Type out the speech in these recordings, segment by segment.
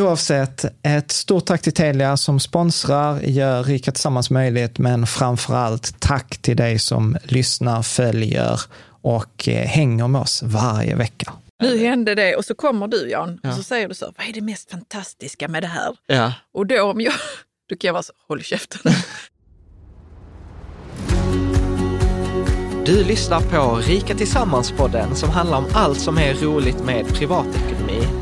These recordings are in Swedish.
Oavsett, ett stort tack till Telia som sponsrar, gör Rika Tillsammans möjligt, men framför allt tack till dig som lyssnar, följer och eh, hänger med oss varje vecka. Nu hände det och så kommer du Jan Ja. och så säger du så, vad är det mest fantastiska med det här? Ja. Och då om jag, då kan jag vara så, håll käften. Du lyssnar på Rika Tillsammans-podden som handlar om allt som är roligt med privatekonomi.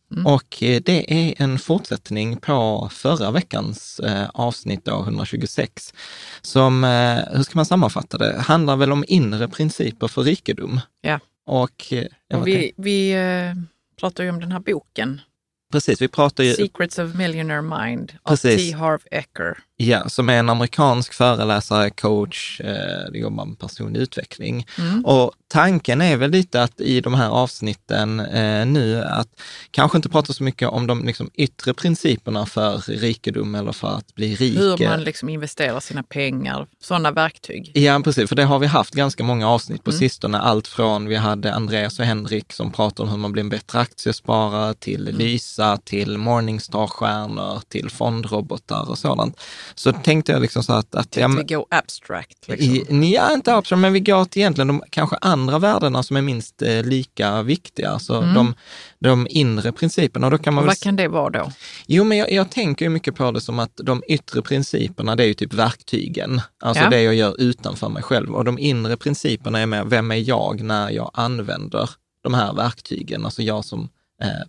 och eh, det är en fortsättning på förra veckans eh, avsnitt då, 126, som, eh, hur ska man sammanfatta det, handlar väl om inre principer för rikedom. Ja. Och, eh, Och vi vi eh, pratar ju om den här boken, precis, vi pratar ju, Secrets of Millionaire Mind av Precis. T. Harv Eker. Ja, som är en amerikansk föreläsare, coach, eh, det jobbar med personlig utveckling. Mm. Och tanken är väl lite att i de här avsnitten eh, nu, att kanske inte prata så mycket om de liksom, yttre principerna för rikedom eller för att bli rik. Hur man liksom investerar sina pengar, sådana verktyg. Ja, precis, för det har vi haft ganska många avsnitt på Mm. sistone. Allt från, vi hade Andreas och Henrik som pratade om hur man blir en bättre aktiesparare, till Mm. Lysa, till Morningstar-stjärnor, till fondrobotar och sådant. Så tänkte jag liksom så att... att ja, vi går abstract. Liksom. ja, inte absolut, men vi går till egentligen de kanske andra värdena som är minst eh, lika viktiga, alltså Mm. de, de inre principerna. Och då kan man Och väl vad kan det vara då? Jo, men jag, jag tänker mycket på det som att de yttre principerna, det är ju typ verktygen. Alltså Ja. det jag gör utanför mig själv. Och de inre principerna är mer, vem är jag när jag använder de här verktygen? Alltså jag som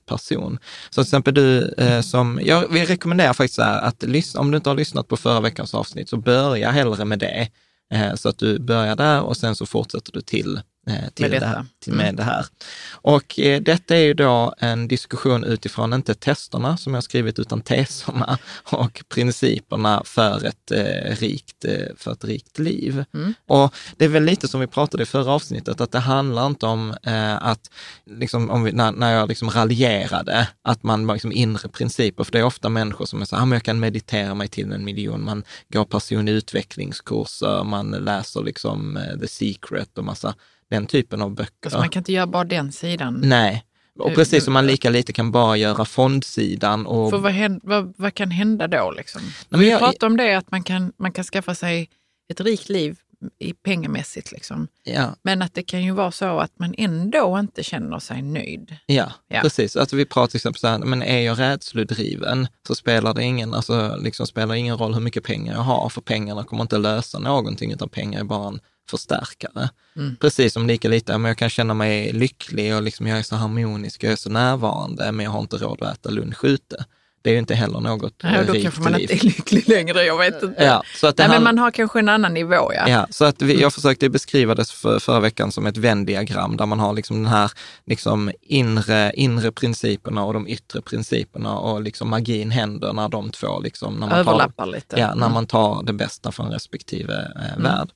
person. Så till exempel du eh, som, jag vill rekommendera faktiskt så här att lyssna, om du inte har lyssnat på förra veckans avsnitt, så börja hellre med det. Eh, så att du börjar där och sen så fortsätter du till eh, till, Med det, här, till med det här. Och eh, detta är ju då en diskussion utifrån, inte testerna som jag skrivit, utan teserna och principerna för ett, eh, rikt, eh, för ett rikt liv. Och det är väl lite som vi pratade i förra avsnittet, att det handlar inte om eh, att, liksom, om vi, när, när jag liksom raljerade, att man liksom inre principer, för det är ofta människor som är så här, ah, men jag kan meditera mig till en miljon, man går personlig utvecklingskurser, man läser liksom eh, The Secret och massa den typen av böcker. Alltså man kan inte göra bara den sidan. Nej, och Eh, precis eh, som man lika lite kan bara göra fondsidan och... För vad, hän- vad, vad kan hända då? Liksom? men Vi jag- pratar om det att man kan, man kan skaffa sig ett rikt liv i pengamässigt. Liksom. Ja, Men att det kan ju vara så att man ändå inte känner sig nöjd. Ja, Ja. precis. Alltså vi pratar till exempel så här, men är jag rädslodriven så spelar det ingen, alltså liksom spelar ingen roll hur mycket pengar jag har, för pengarna kommer inte lösa någonting, utan pengar är bara en förstärkare. Mm. Precis som lika lite, men jag kan känna mig lycklig och liksom jag är så harmonisk, jag är så närvarande, men jag har inte råd att äta lunch ute. Det är ju inte heller något eh, då rikt kanske man liv. inte är lycklig längre, jag vet inte. Ja, så att Nej, men man har kanske en annan nivå. Ja. Ja, så att vi, jag försökte beskriva det för, förra veckan som ett Venn-diagram där man har liksom den här liksom inre, inre principerna och de yttre principerna och liksom magin händer när de två liksom, när man Överlappar tar, lite. Mm. Ja, när man tar det bästa från respektive eh, värld.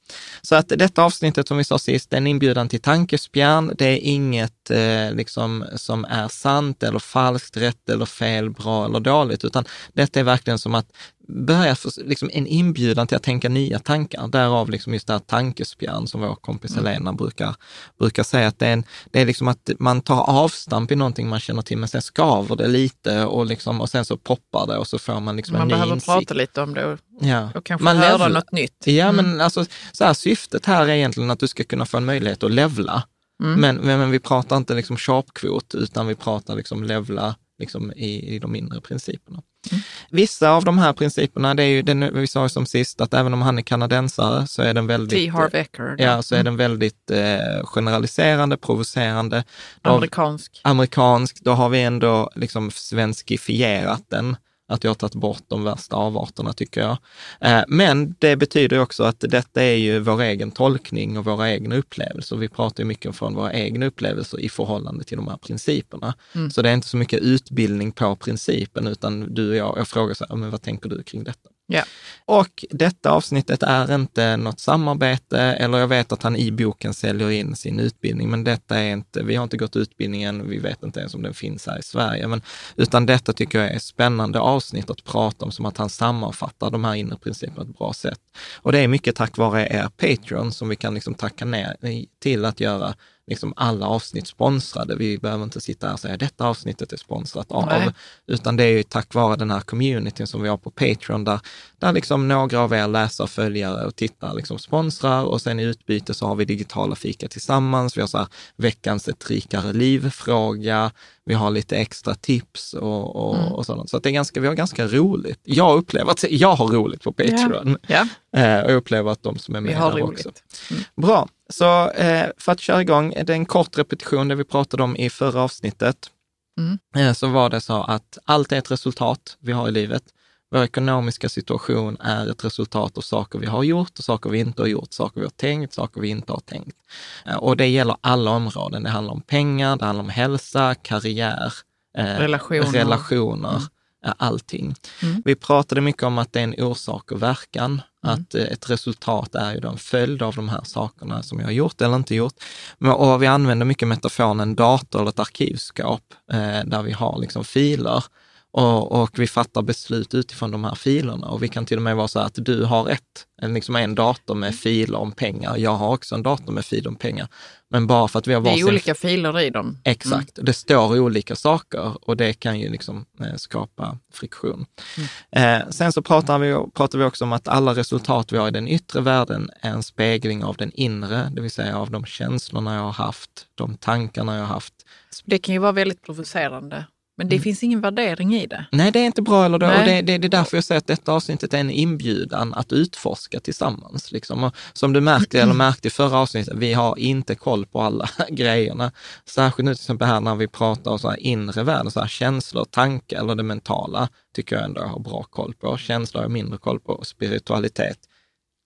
Så att detta avsnittet som vi sa sist, det är en inbjudan till tankespjärn. Det är inget eh, liksom som är sant eller falskt, rätt eller fel, bra eller dåligt, utan detta är verkligen som att börja, för, liksom en inbjudan till att tänka nya tankar. Därav liksom just det här tankespjärn som vår kompis Mm. Helena brukar, brukar säga, att det är, en, det är liksom att man tar avstamp i någonting man känner till, men sen skaver det lite och, liksom, och sen så poppar det och så får man liksom man en ny behöver insikt. prata lite om det och, Ja. och kanske Man höra något nytt. Ja, Mm. men alltså, så här, syftet här är egentligen att du ska kunna få en möjlighet att levla. Mm. Men, men, men vi pratar inte liksom sharpkvot, utan vi pratar liksom levla liksom i, i de inre principerna. Mm. Vissa av de här principerna, det är ju, den, vi sa som sist, att även om han är kanadensare så är den väldigt... T. Harv Eker. Ja, så är den väldigt eh, generaliserande, provocerande. Då- Amerikansk. amerikansk, då har vi ändå liksom svenskifierat den. Att jag har tagit bort de värsta avarterna tycker jag. Eh, Men det betyder också att detta är ju vår egen tolkning och våra egna upplevelser. Vi pratar ju mycket från våra egna upplevelser i förhållande till de här principerna. Så det är inte så mycket utbildning på principen, utan du och jag, jag frågar så här, men vad tänker du kring detta? Ja. Och detta avsnittet är inte något samarbete, eller jag vet att han i boken säljer in sin utbildning, men detta är inte, vi har inte gått utbildningen, vi vet inte ens om den finns här i Sverige, men, utan detta tycker jag är spännande avsnitt att prata om, som att han sammanfattar de här inre principerna på ett bra sätt. Och det är mycket tack vare er Patreon som vi kan liksom tacka ner till att göra liksom alla avsnitt sponsrade. Vi behöver inte sitta här och säga detta avsnittet är sponsrat av, Nej. utan det är ju tack vare den här communityn som vi har på Patreon, där, där liksom några av er läsare, följare och tittare liksom sponsrar och sen i utbyte så har vi digitala fika tillsammans. Vi har så här veckans ett rikare liv-fråga. Vi har lite extra tips och, och, Mm. och sådant. Så att det är ganska, vi har ganska roligt. Jag upplever att jag har roligt på Patreon. Ja, Eh, och jag upplever att de som är vi med har där roligt. också. Bra, så eh, för att köra igång, det är en kort repetition det vi pratade om i förra avsnittet. Mm. Eh, så var det så att allt är ett resultat vi har i livet. Vår ekonomiska situation är ett resultat av saker vi har gjort och saker vi inte har gjort, saker vi har tänkt, saker vi inte har tänkt. Eh, och det gäller alla områden. Det handlar om pengar, det handlar om hälsa, karriär, eh, Relationer. relationer eh, allting. Mm. Vi pratade mycket om att det är en orsak och verkan, Mm. att eh, ett resultat är ju en följd av de här sakerna som jag har gjort eller inte gjort. Men, och vi använder mycket metaforen en dator eller ett arkivskåp eh, där vi har liksom filer och, och vi fattar beslut utifrån de här filerna. Och vi kan till och med vara så här att du har ett, en- liksom en dator med filer om pengar. Jag har också en dator med filer om pengar. Men bara för att vi har Det är varsin olika filer i dem. Exakt, det står olika saker och det kan ju liksom eh, skapa friktion. Eh, sen så pratar vi, pratar vi också om att alla resultat vi har i den yttre världen är en spegling av den inre, det vill säga av de känslorna jag har haft, de tankarna jag har haft. Det kan ju vara väldigt provocerande, men det finns ingen värdering i det. Nej, det är inte bra eller då. Och det, det, det är därför jag säger att detta avsnittet är en inbjudan att utforska tillsammans. Liksom. Och som du märkte, eller märkte i förra avsnittet, vi har inte koll på alla grejerna. Särskilt nu till exempel här när vi pratar om så här inre värld, så här känslor, tankar eller det mentala, tycker jag ändå jag har bra koll på. Känslor har jag mindre koll på. Spiritualitet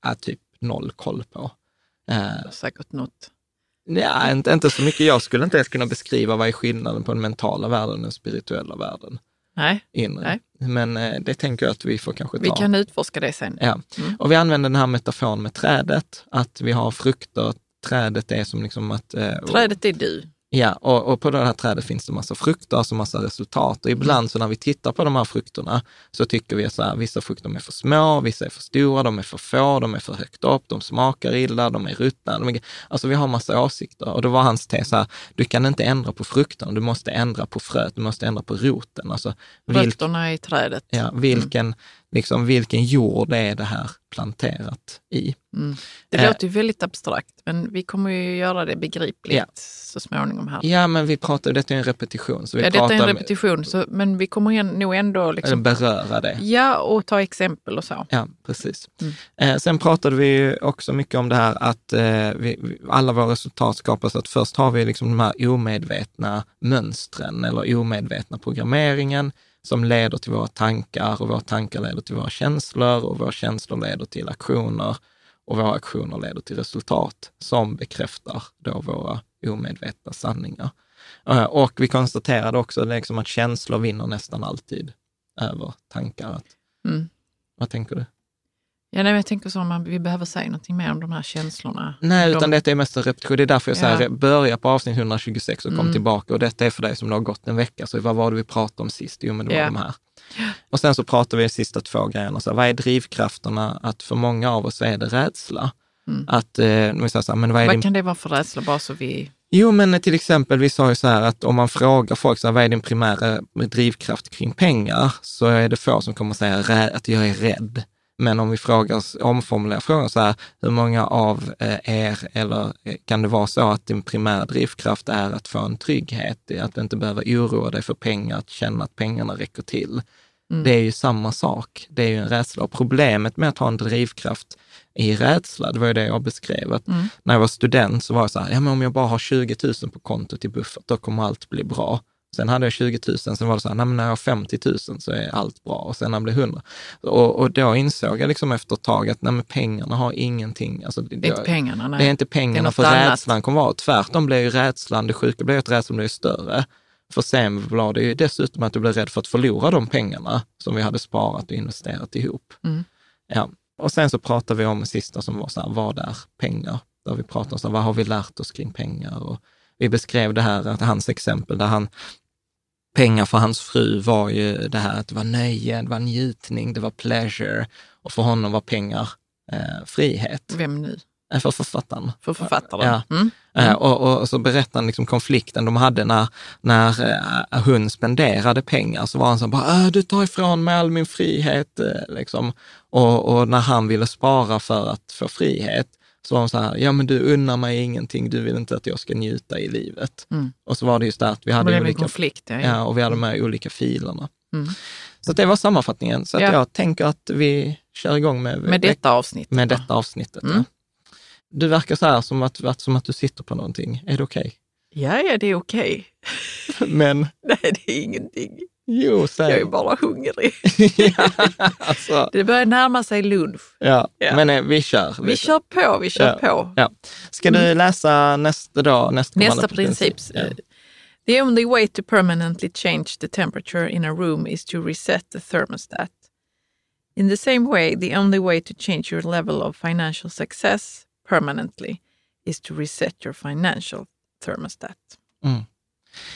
är typ noll koll på. Eh, säkert något. Ja, inte, inte så mycket. Jag skulle inte ens kunna beskriva vad är skillnaden på den mentala världen och den spirituella världen. Nej, Inre. Men eh, det tänker jag att vi får kanske ta. vi kan utforska det sen. Ja, och vi använder den här metaforen med trädet, att vi har frukter. Trädet är som liksom att... Eh, Trädet är du. Ja, och, och på det här trädet finns det massa frukter, alltså massa resultat. Och ibland så när vi tittar på de här frukterna så tycker vi att vissa frukter är för små, vissa är för stora, de är för få, de är för högt upp, de smakar illa, de är ruttna. De är, alltså vi har massa åsikter. Och då var hans tes så här, du kan inte ändra på frukterna, du måste ändra på fröet, du måste ändra på roten. Alltså, vilk, Rötterna i trädet. ja, vilken, liksom, vilken jord är det här planterat i? Mm. Det Eh. låter ju väldigt abstrakt, men vi kommer ju göra det begripligt Ja. så småningom här. Ja, men vi pratar, detta är en repetition. Så vi Ja, detta är en repetition, så, men vi kommer nog ändå liksom, beröra det. ja, och ta exempel och så. Ja, precis. Mm. Eh, sen pratade vi också mycket om det här att eh, vi, alla våra resultat skapas att först har vi liksom de här omedvetna mönstren eller omedvetna programmeringen som leder till våra tankar och våra tankar leder till våra känslor och våra känslor leder till aktioner och våra aktioner leder till resultat som bekräftar då våra omedvetna sanningar. Eh, och vi konstaterade också liksom att känslor vinner nästan alltid över tankar. Mm. vad tänker du? Ja, nej, jag tänker så om vi behöver säga någonting mer om de här känslorna. Nej, de, utan detta är mest en repetition. Det är därför jag säger Ja. börja på avsnitt 126 och kom Mm. tillbaka. Och detta är för dig som det har gått en vecka. Så vad var det vi pratade om sist? Jo, men det var Ja. de här. Och sen så pratar vi de sista två grejerna. Så vad är drivkrafterna? Att för många av oss är det rädsla. Mm. Att, eh, säger så här, men vad är Vad din... kan det vara för rädsla, bara så vi... Jo, men till exempel, vi sa ju så här att om man frågar folk, så här, vad är din primära drivkraft kring pengar? Så är det få som kommer säga att jag är rädd. Men om vi frågar, omformulerar frågan så här, hur många av eh, er, eller eh, kan det vara så att din primära drivkraft är att få en trygghet, att inte behöva oroa dig för pengar, att känna att pengarna räcker till. Mm. Det är ju samma sak. Det är ju en rädsla. Och problemet med att ha en drivkraft i rädsla, det var ju det jag beskrev. Att Mm. När jag var student så var jag så här, ja men om jag bara har 20 000 på kontot i buffert, då kommer allt bli bra. Sen hade jag 20 000, sen var det så här, nej men när jag har 50 000 så är allt bra och sen när det blir 100. Och, och då insåg jag liksom efter ett tag att nej men pengarna har ingenting, alltså, Det är inte pengarna, nej. det är inte pengarna, något för annat. rädslan kommer vara. Tvärtom blir ju rädslan, det sjuka blir att rädslan blir större. För sen var det ju dessutom att du blev rädd för att förlora de pengarna som vi hade sparat och investerat ihop. Mm. Ja. Och sen så pratar vi om sista som var så här, vad är pengar? Där vi pratar om så här, vad har vi lärt oss kring pengar? Och vi beskrev det här, att hans exempel där han, pengar för hans fru var ju det här att det var nöje, det var njutning, det var pleasure. Och för honom var pengar eh, frihet. Vem nu? Eh, För författaren. För författaren? Ja. Mm. Eh, Och, och så berättade han liksom konflikten de hade när, när eh, hon spenderade pengar. Så var han så bara, "Äh, du tar ifrån mig all min frihet. Liksom. Och, och när han ville spara för att få frihet, så var hon så här, ja men du unnar mig ingenting, du vill inte att jag ska njuta i livet. Mm. Och så var det just det att vi Det hade en olika, konflikt. Ja, ja, och vi hade de här olika filerna. Mm. Så det var sammanfattningen. Så att Ja. jag tänker att vi kör igång med, Med detta avsnitt. med detta avsnittet. Mm. Ja. Du verkar så här som att, som att du sitter på någonting. Är det okej? Ja, ja, det är okej. Men Nej, det är ingenting. Jo, Jag är säg. bara hungrig. ja, alltså, Det börjar närma sig lunch. ja. Ja. men eh, vi kör. Vi kör på, vi kör Ja. på. Ja. Ska du läsa nästa dag? Nästkommande Nästa princip. Ja. The only way to permanently change the temperature in a room is to reset the thermostat. In the same way, the only way to change your level of financial success permanently is to reset your financial thermostat.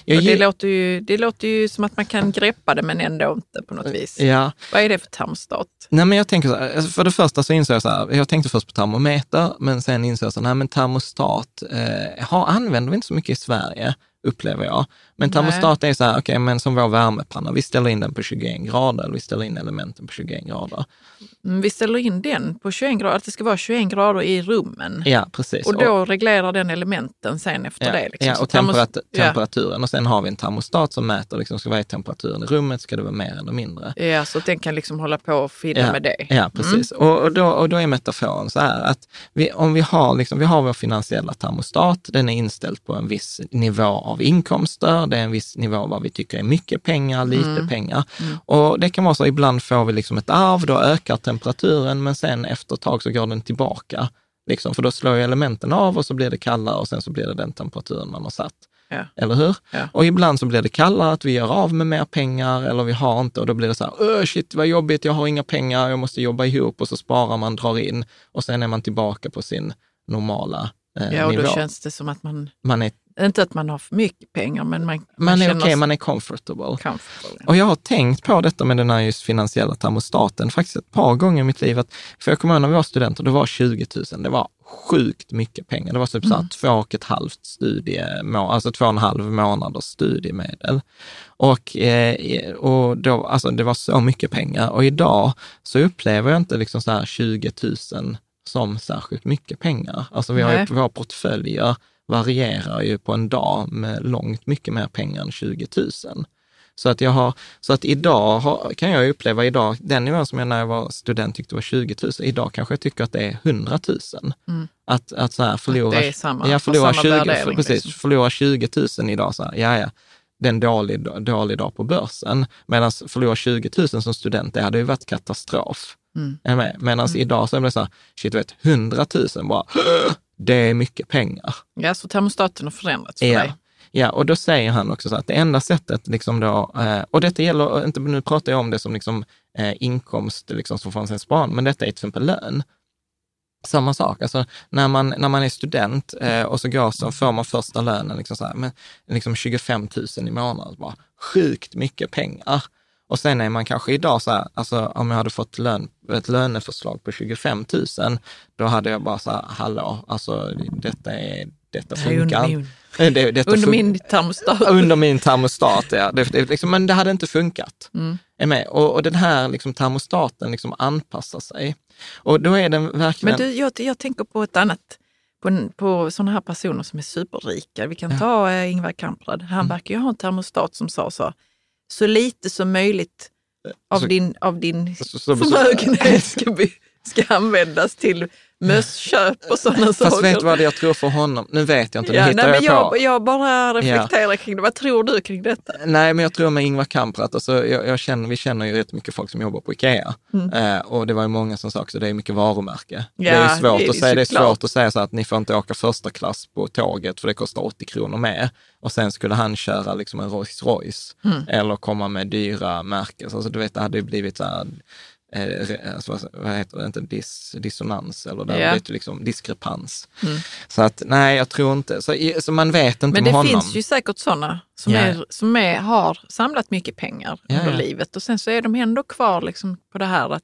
Jag det, låter ju, det låter ju som att man kan greppa det men ändå inte på något vis. Ja, Vad är det för termostat? nej men jag tänker så här, alltså, för det första så insåg jag så här, jag tänkte först på termometer, men sen insåg jag så här, nej men termostat eh, har, använder vi inte så mycket i Sverige, upplever jag. Men Nej. termostat är så här, okej, men som vår värmepanna, vi ställer in den på 21 grader, eller vi ställer in elementen på 21 grader. Mm, Vi ställer in den på 21 grader, att det ska vara 21 grader i rummen. Ja, precis. Och då reglerar den elementen sen efter ja, det. Liksom. ja, och temperat- temperaturen. Och sen har vi en termostat som mäter, liksom, ska vad är temperaturen i rummet, ska det vara mer eller mindre? Ja, så att den kan liksom hålla på och fidda Ja, med det. Ja, precis. Och, och, då, och då är metaforen så här att vi, om vi har, liksom, vi har vår finansiella termostat, den är inställd på en viss nivå av inkomster, det är en viss nivå vad vi tycker är mycket pengar, lite pengar. Och det kan vara så, ibland får vi liksom ett arv, då ökar temperaturen, men sen efter ett tag så går den tillbaka Liksom, för då slår ju elementen av och så blir det kallare och sen så blir det den temperaturen man har satt. Ja. Eller hur? Ja. Och ibland så blir det kallare, att vi gör av med mer pengar eller vi har inte och då blir det så här, Öh, shit vad jobbigt, jag har inga pengar, jag måste jobba ihop och så sparar man, drar in och sen är man tillbaka på sin normala eh, Ja, och nivå. då känns det som att man, Man är, inte att man har för mycket pengar, men man, man är känner okej, sig man är comfortable. comfortable. Och jag har tänkt på detta med den här just finansiella termostaten faktiskt ett par gånger i mitt liv. Att, för jag kommer ihåg när vi var studenter, det var 20 000. Det var sjukt mycket pengar. Det var typ så här två och ett halvt studiemål, alltså två och en halv månaders studiemedel. Och, eh, och då, alltså det var så mycket pengar. Och idag så upplever jag inte liksom så här 20 000 som särskilt mycket pengar. Alltså vi har ju, Nej. våra portföljer varierar ju på en dag med långt mycket mer pengar än 20 000. Så att, jag har, så att idag har, kan jag uppleva idag, den nivån som jag när jag var student tyckte var 20 000, idag kanske jag tycker att det är 100 000. Att, att så här förlora, det är samma- ja, förlora, samma 20, värdering, precis, liksom. förlora 20 000 idag, så här, ja, ja, det är en dålig, dålig dag på börsen. Medan förlora 20 000 som student, det hade ju varit katastrof. Mm. Medan idag så är det så här, shit, vet, 100 000 bara, det är mycket pengar. Ja, så termostaten har förändrats för Ja. dig. Ja, och då säger han också så att det enda sättet, liksom då, eh, och detta gäller, inte, nu pratar jag om det som liksom, eh, inkomst liksom, som från sin sparande, men detta är till exempel lön. Samma sak, alltså när man, när man är student eh, och så går så får man första lönen liksom, så här, men, liksom 25 000 i månaden, bara sjukt mycket pengar. Och sen är man kanske idag så här, alltså om jag hade fått lön, ett löneförslag på 25 000, då hade jag bara så här, hallå, alltså detta är, detta Det under funkar min, Eh, det, detta under fun- min termostat. under min termostat, ja. Det, det, liksom, men det hade inte funkat. Mm. Är med? Och, och den här liksom, termostaten liksom anpassar sig. Och då är den verkligen... Men du, jag, jag tänker på ett annat, på, på sådana här personer som är superrika. Vi kan ta eh, Ingvar Kamprad. Han Mm. verkar ju ha en termostat som sa så, så lite som möjligt av Så- din, av din så- så- förmögenhet ska, bli, ska användas till mössköp och sådana saker. Fast vet du vad jag tror för honom? Nu vet jag inte, nu Ja, hittar nej, men jag på. jag, jag bara reflekterar kring det. Vad tror du kring detta? Nej, men jag tror med Ingvar Kamprad, alltså, jag, jag känner, vi känner ju rätt mycket folk som jobbar på Ikea. Eh, och det var ju många som sa också, det är mycket varumärke. det är Mm. Ja, svårt det är att säga, det är svårt att säga så att ni får inte åka första klass på tåget för det kostar 80 kronor mer. Och sen skulle han köra liksom en Rolls Royce Mm. eller komma med dyra märken. Alltså du vet, det hade ju blivit så här, eh, alltså, vad- heter det, inte dis, dissonans eller det Ja. Mm. hade blivit liksom diskrepans. Så att nej, jag tror inte, så, så man vet inte Men med det honom. finns ju säkert sådana som, Ja. är, som är, har samlat mycket pengar Ja, under ja. livet och sen så är de ändå kvar liksom på det här att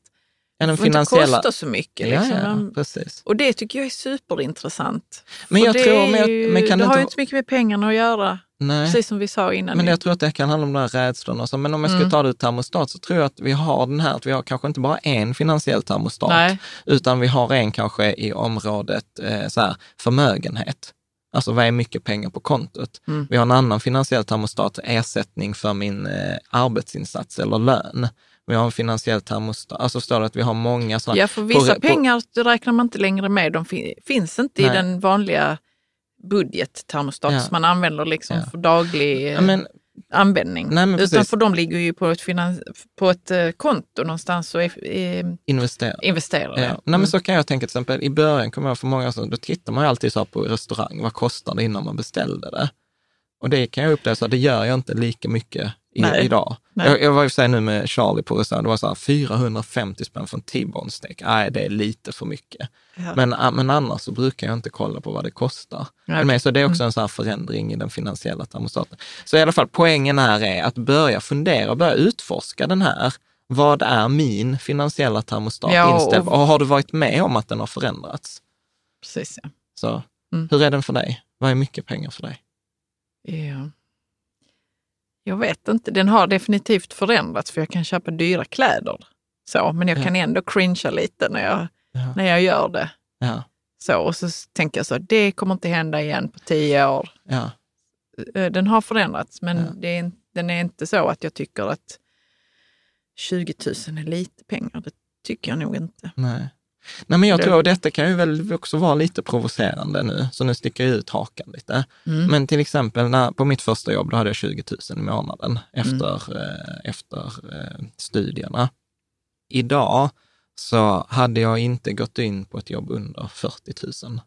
Ja, det får inte finansiella- kosta så mycket. Ja, Liksom. ja, De- precis. Och det tycker jag är superintressant. Men jag det tror- är men ju- men kan det det har inte ju ha- inte så mycket med pengarna att göra, Nej. precis som vi sa innan. Men jag tror att det kan handla om den här rädslan. och så. Men om jag ska Mm. ta det ur termostat så tror jag att vi har den här, att vi har kanske inte bara en finansiell termostat, Nej. utan vi har en kanske i området eh, så här, förmögenhet. Alltså vad är mycket pengar på kontot? Mm. Vi har en annan finansiell termostat, ersättning för min eh, arbetsinsats eller lön. Vi har en finansiell termostat, alltså står det att vi har många sådana. Ja, för vissa på- pengar räknar man inte längre med. De fi- finns inte Nej. i den vanliga budgettermostat Ja. som man använder liksom Ja. för daglig eh, Ja, men, användning. Nej, Utan precis. för de ligger ju på ett, finans- på ett eh, konto någonstans och är, är investera. investerar. Ja. Ja. Nej, men så kan jag tänka till exempel, i början kommer jag för många, så, då tittar man ju alltid så på restaurang, vad kostar det innan man beställde det? Och det kan jag uppleva så att det gör jag inte lika mycket Nej. idag. Nej. Jag, jag var ju nu med Charlie på restaurang, det var så här 450 spänn för en T-bone steak. Nej, det är lite för mycket. Ja. Men, ah, men annars så brukar jag inte kolla på vad det kostar. Du med? Så det är också en sån här förändring i den finansiella termostaten. Så i alla fall, poängen här är att börja fundera, börja utforska den här. Vad är min finansiella termostat Ja, och- inställd? Och har du varit med om att den har förändrats? Precis, ja. Så Mm. hur är den för dig? Vad är mycket pengar för dig? ja. Jag vet inte, den har definitivt förändrats för jag kan köpa dyra kläder. Så, men jag Ja. kan ändå cringea lite när jag, Ja. när jag gör det. Ja, Så, och så tänker jag så, det kommer inte hända igen på tio år. Eh, Den har förändrats, men är, den är inte så att jag tycker att 20 000 är lite pengar. Det tycker jag nog inte. nej. Nej, men jag tror att detta kan ju väl också vara lite provocerande nu, så nu sticker jag ut hakan lite. Mm. Men till exempel när, på mitt första jobb, då hade jag 20 000 i månaden efter, eh, efter eh, studierna. Idag så hade jag inte gått in på ett jobb under 40 000.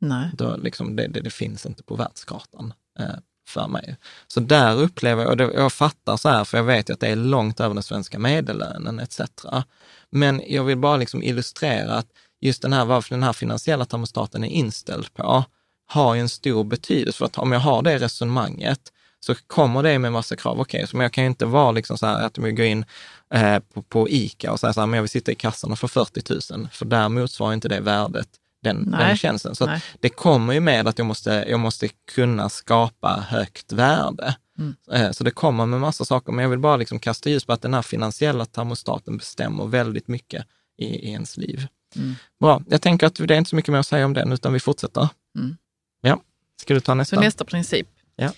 Nej. Då liksom det, det, det finns inte på världskartan eh, för mig. Så där upplever jag, och jag fattar så här, för jag vet ju att det är långt över den svenska medellönen etc. Men jag vill bara liksom illustrera att just den här, varför den här finansiella termostaten är inställd på, har ju en stor betydelse. För att om jag har det resonemanget, så kommer det med massa krav. Okej, okay, så jag kan ju inte vara liksom så här att vi går in eh, på, på ICA och säger så här, men jag vill sitta i kassan och få 40 000, för där motsvarar inte det värdet den, den tjänsten. Så det kommer ju med att jag måste, jag måste kunna skapa högt värde. Mm. Eh, så det kommer med massa saker, men jag vill bara liksom kasta ljus på att den här finansiella termostaten bestämmer väldigt mycket i, i ens liv. Mm. Bra, jag tänker att det är inte så mycket mer att säga om den, utan vi fortsätter. Mm. Ja, ska du ta nästa? Så nästa princip ja.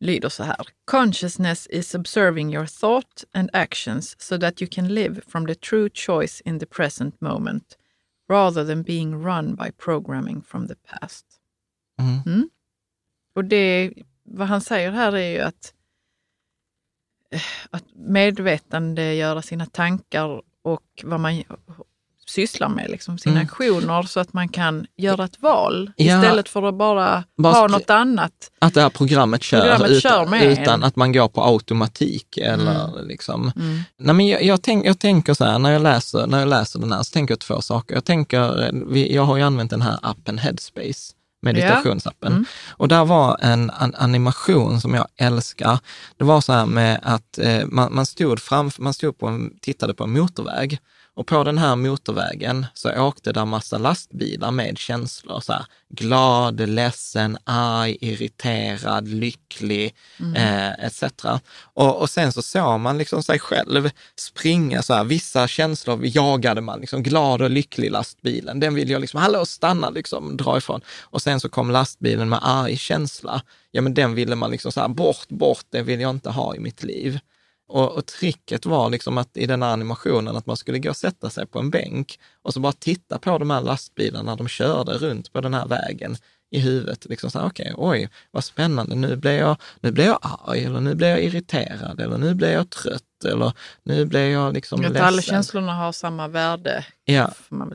lyder så här. Consciousness is observing your thought and actions so that you can live from the true choice in the present moment rather than being run by programming from the past. Mm. Mm. Och det, vad han säger här är ju att, eh, att medvetande göra sina tankar och vad man sysslar med, liksom, sina mm. aktioner, så att man kan göra ett val ja. istället för att bara, bara ha något annat. Att det här programmet kör, programmet utan, kör utan att man går på automatik. Eller mm. Liksom. Mm. Nej, men jag, jag, tänk, jag tänker så här, när jag, läser, när jag läser den här, så tänker jag två saker. Jag, tänker, jag har ju använt den här appen Headspace meditationsappen. Ja. Mm. Och där var en, en, animation som jag älskar. Det var så här med att eh, man, man, stod framför, man stod på en, tittade på en motorväg och på den här motorvägen så åkte där massa lastbilar med känslor. Så här, glad, ledsen, arg, irriterad, lycklig mm. eh, etc. Och, och sen så såg man liksom sig själv springa så här. Vissa känslor jagade man, liksom glad och lycklig lastbilen. Den vill jag liksom, hallå stanna, liksom dra ifrån. Och sen så kom lastbilen med arg känsla. Ja, men den ville man liksom så här, bort, bort, det vill jag inte ha i mitt liv. Och, och tricket var liksom att i den här animationen att man skulle gå och sätta sig på en bänk och så bara titta på de här lastbilarna de körde runt på den här vägen i huvudet. Liksom så här, okej, okay, oj, vad spännande, nu blir, jag, nu blir jag arg eller nu blir jag irriterad eller nu blir jag trött eller nu blir jag liksom att ledsen. Alla känslorna har samma värde. Ja,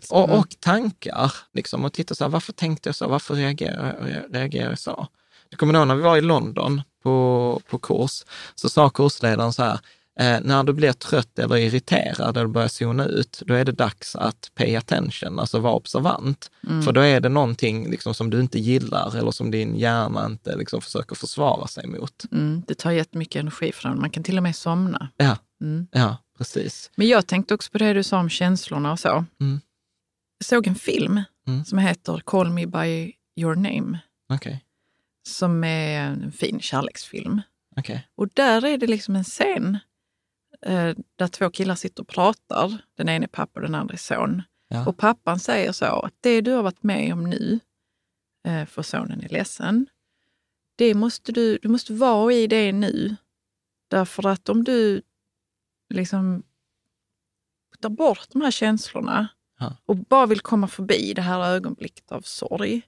och, och tankar. Liksom, och titta så här, varför tänkte jag så? Varför reagerar, reagerar jag så? Jag kommer ihåg när vi var i London på, på kurs, så sa kursledaren så här, eh, när du blir trött eller irriterad eller börjar zona ut, då är det dags att pay attention, alltså vara observant. Mm. För då är det någonting liksom, som du inte gillar eller som din hjärna inte liksom, försöker försvara sig mot. Mm, det tar jättemycket energi från Man kan till och med somna. Ja, mm. ja precis. Men jag tänkte också på det du sa om känslorna och så. Mm. Jag såg en film mm. som heter Call me by your name. Okay som är en fin kärleksfilm. Okay. Och där är det liksom en scen eh, där två killar sitter och pratar. Den ena är pappa och den andra är son. Ja. Och pappan säger så att det du har varit med om nu, eh, för sonen är ledsen, det måste du, du måste vara i det nu. Därför att om du liksom tar bort de här känslorna ja. och bara vill komma förbi det här ögonblicket av sorg,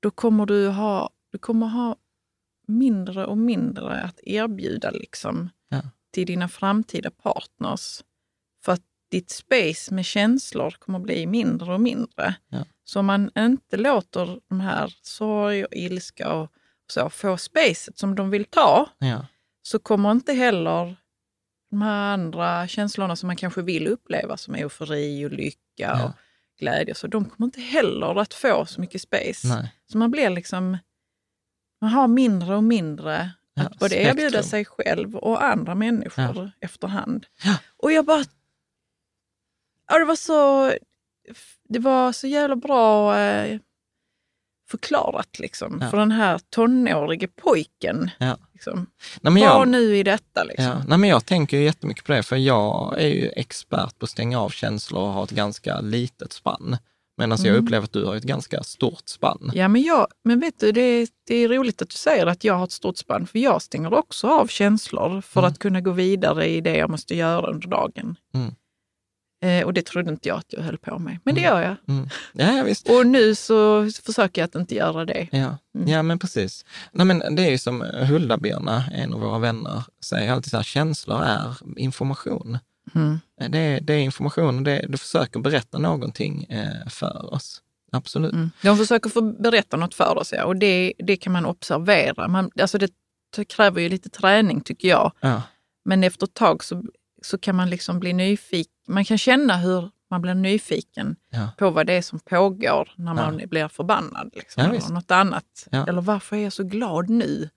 då kommer du ha du kommer ha mindre och mindre att erbjuda liksom, ja. till dina framtida partners. För att ditt space med känslor kommer bli mindre och mindre. Ja. Så om man inte låter de här sorg och ilska och så få spacet som de vill ta, ja. så kommer inte heller de här andra känslorna som man kanske vill uppleva, som eufori och lycka och glädje, så de kommer inte heller att få så mycket space. Nej. Så man blir liksom man har mindre och mindre ja, att både spektrum. erbjuda sig själv och andra människor ja. efterhand. Ja. Och jag bara... Ja, det var så... Det var så jävla bra eh, förklarat liksom, ja. för den här tonårige pojken. Ja. Liksom. Nej, jag, Var nu i detta. Liksom. Ja. Nej, men jag tänker jättemycket på det, för jag är ju expert på att stänga av känslor och ha ett ganska litet spann. Medan mm. jag upplever att du har ett ganska stort spann. Ja, men, jag, men vet du, det är, det är roligt att du säger att jag har ett stort spann, för jag stänger också av känslor för mm. att kunna gå vidare i det jag måste göra under dagen. Mm. Eh, och det trodde inte jag att jag höll på med, men det mm. gör jag. Mm. Ja, visst. Och nu så försöker jag att inte göra det. Ja, mm. ja men precis. Nej, men det är ju som Hulda-Birna, en av våra vänner, säger alltid så här, känslor är information. Mm. Eh, Det, det är information, det, det försöker berätta någonting eh, för oss. Absolut. Mm. De försöker få berätta något för oss ja. och det, det kan man observera. Man, alltså det kräver ju lite träning tycker jag. Ja. Men efter ett tag så, så kan man liksom bli nyfiken. Man kan känna hur man blir nyfiken Ja. på vad det är som pågår när man blir förbannad. Liksom, eller något annat. Eller varför är jag så glad nu?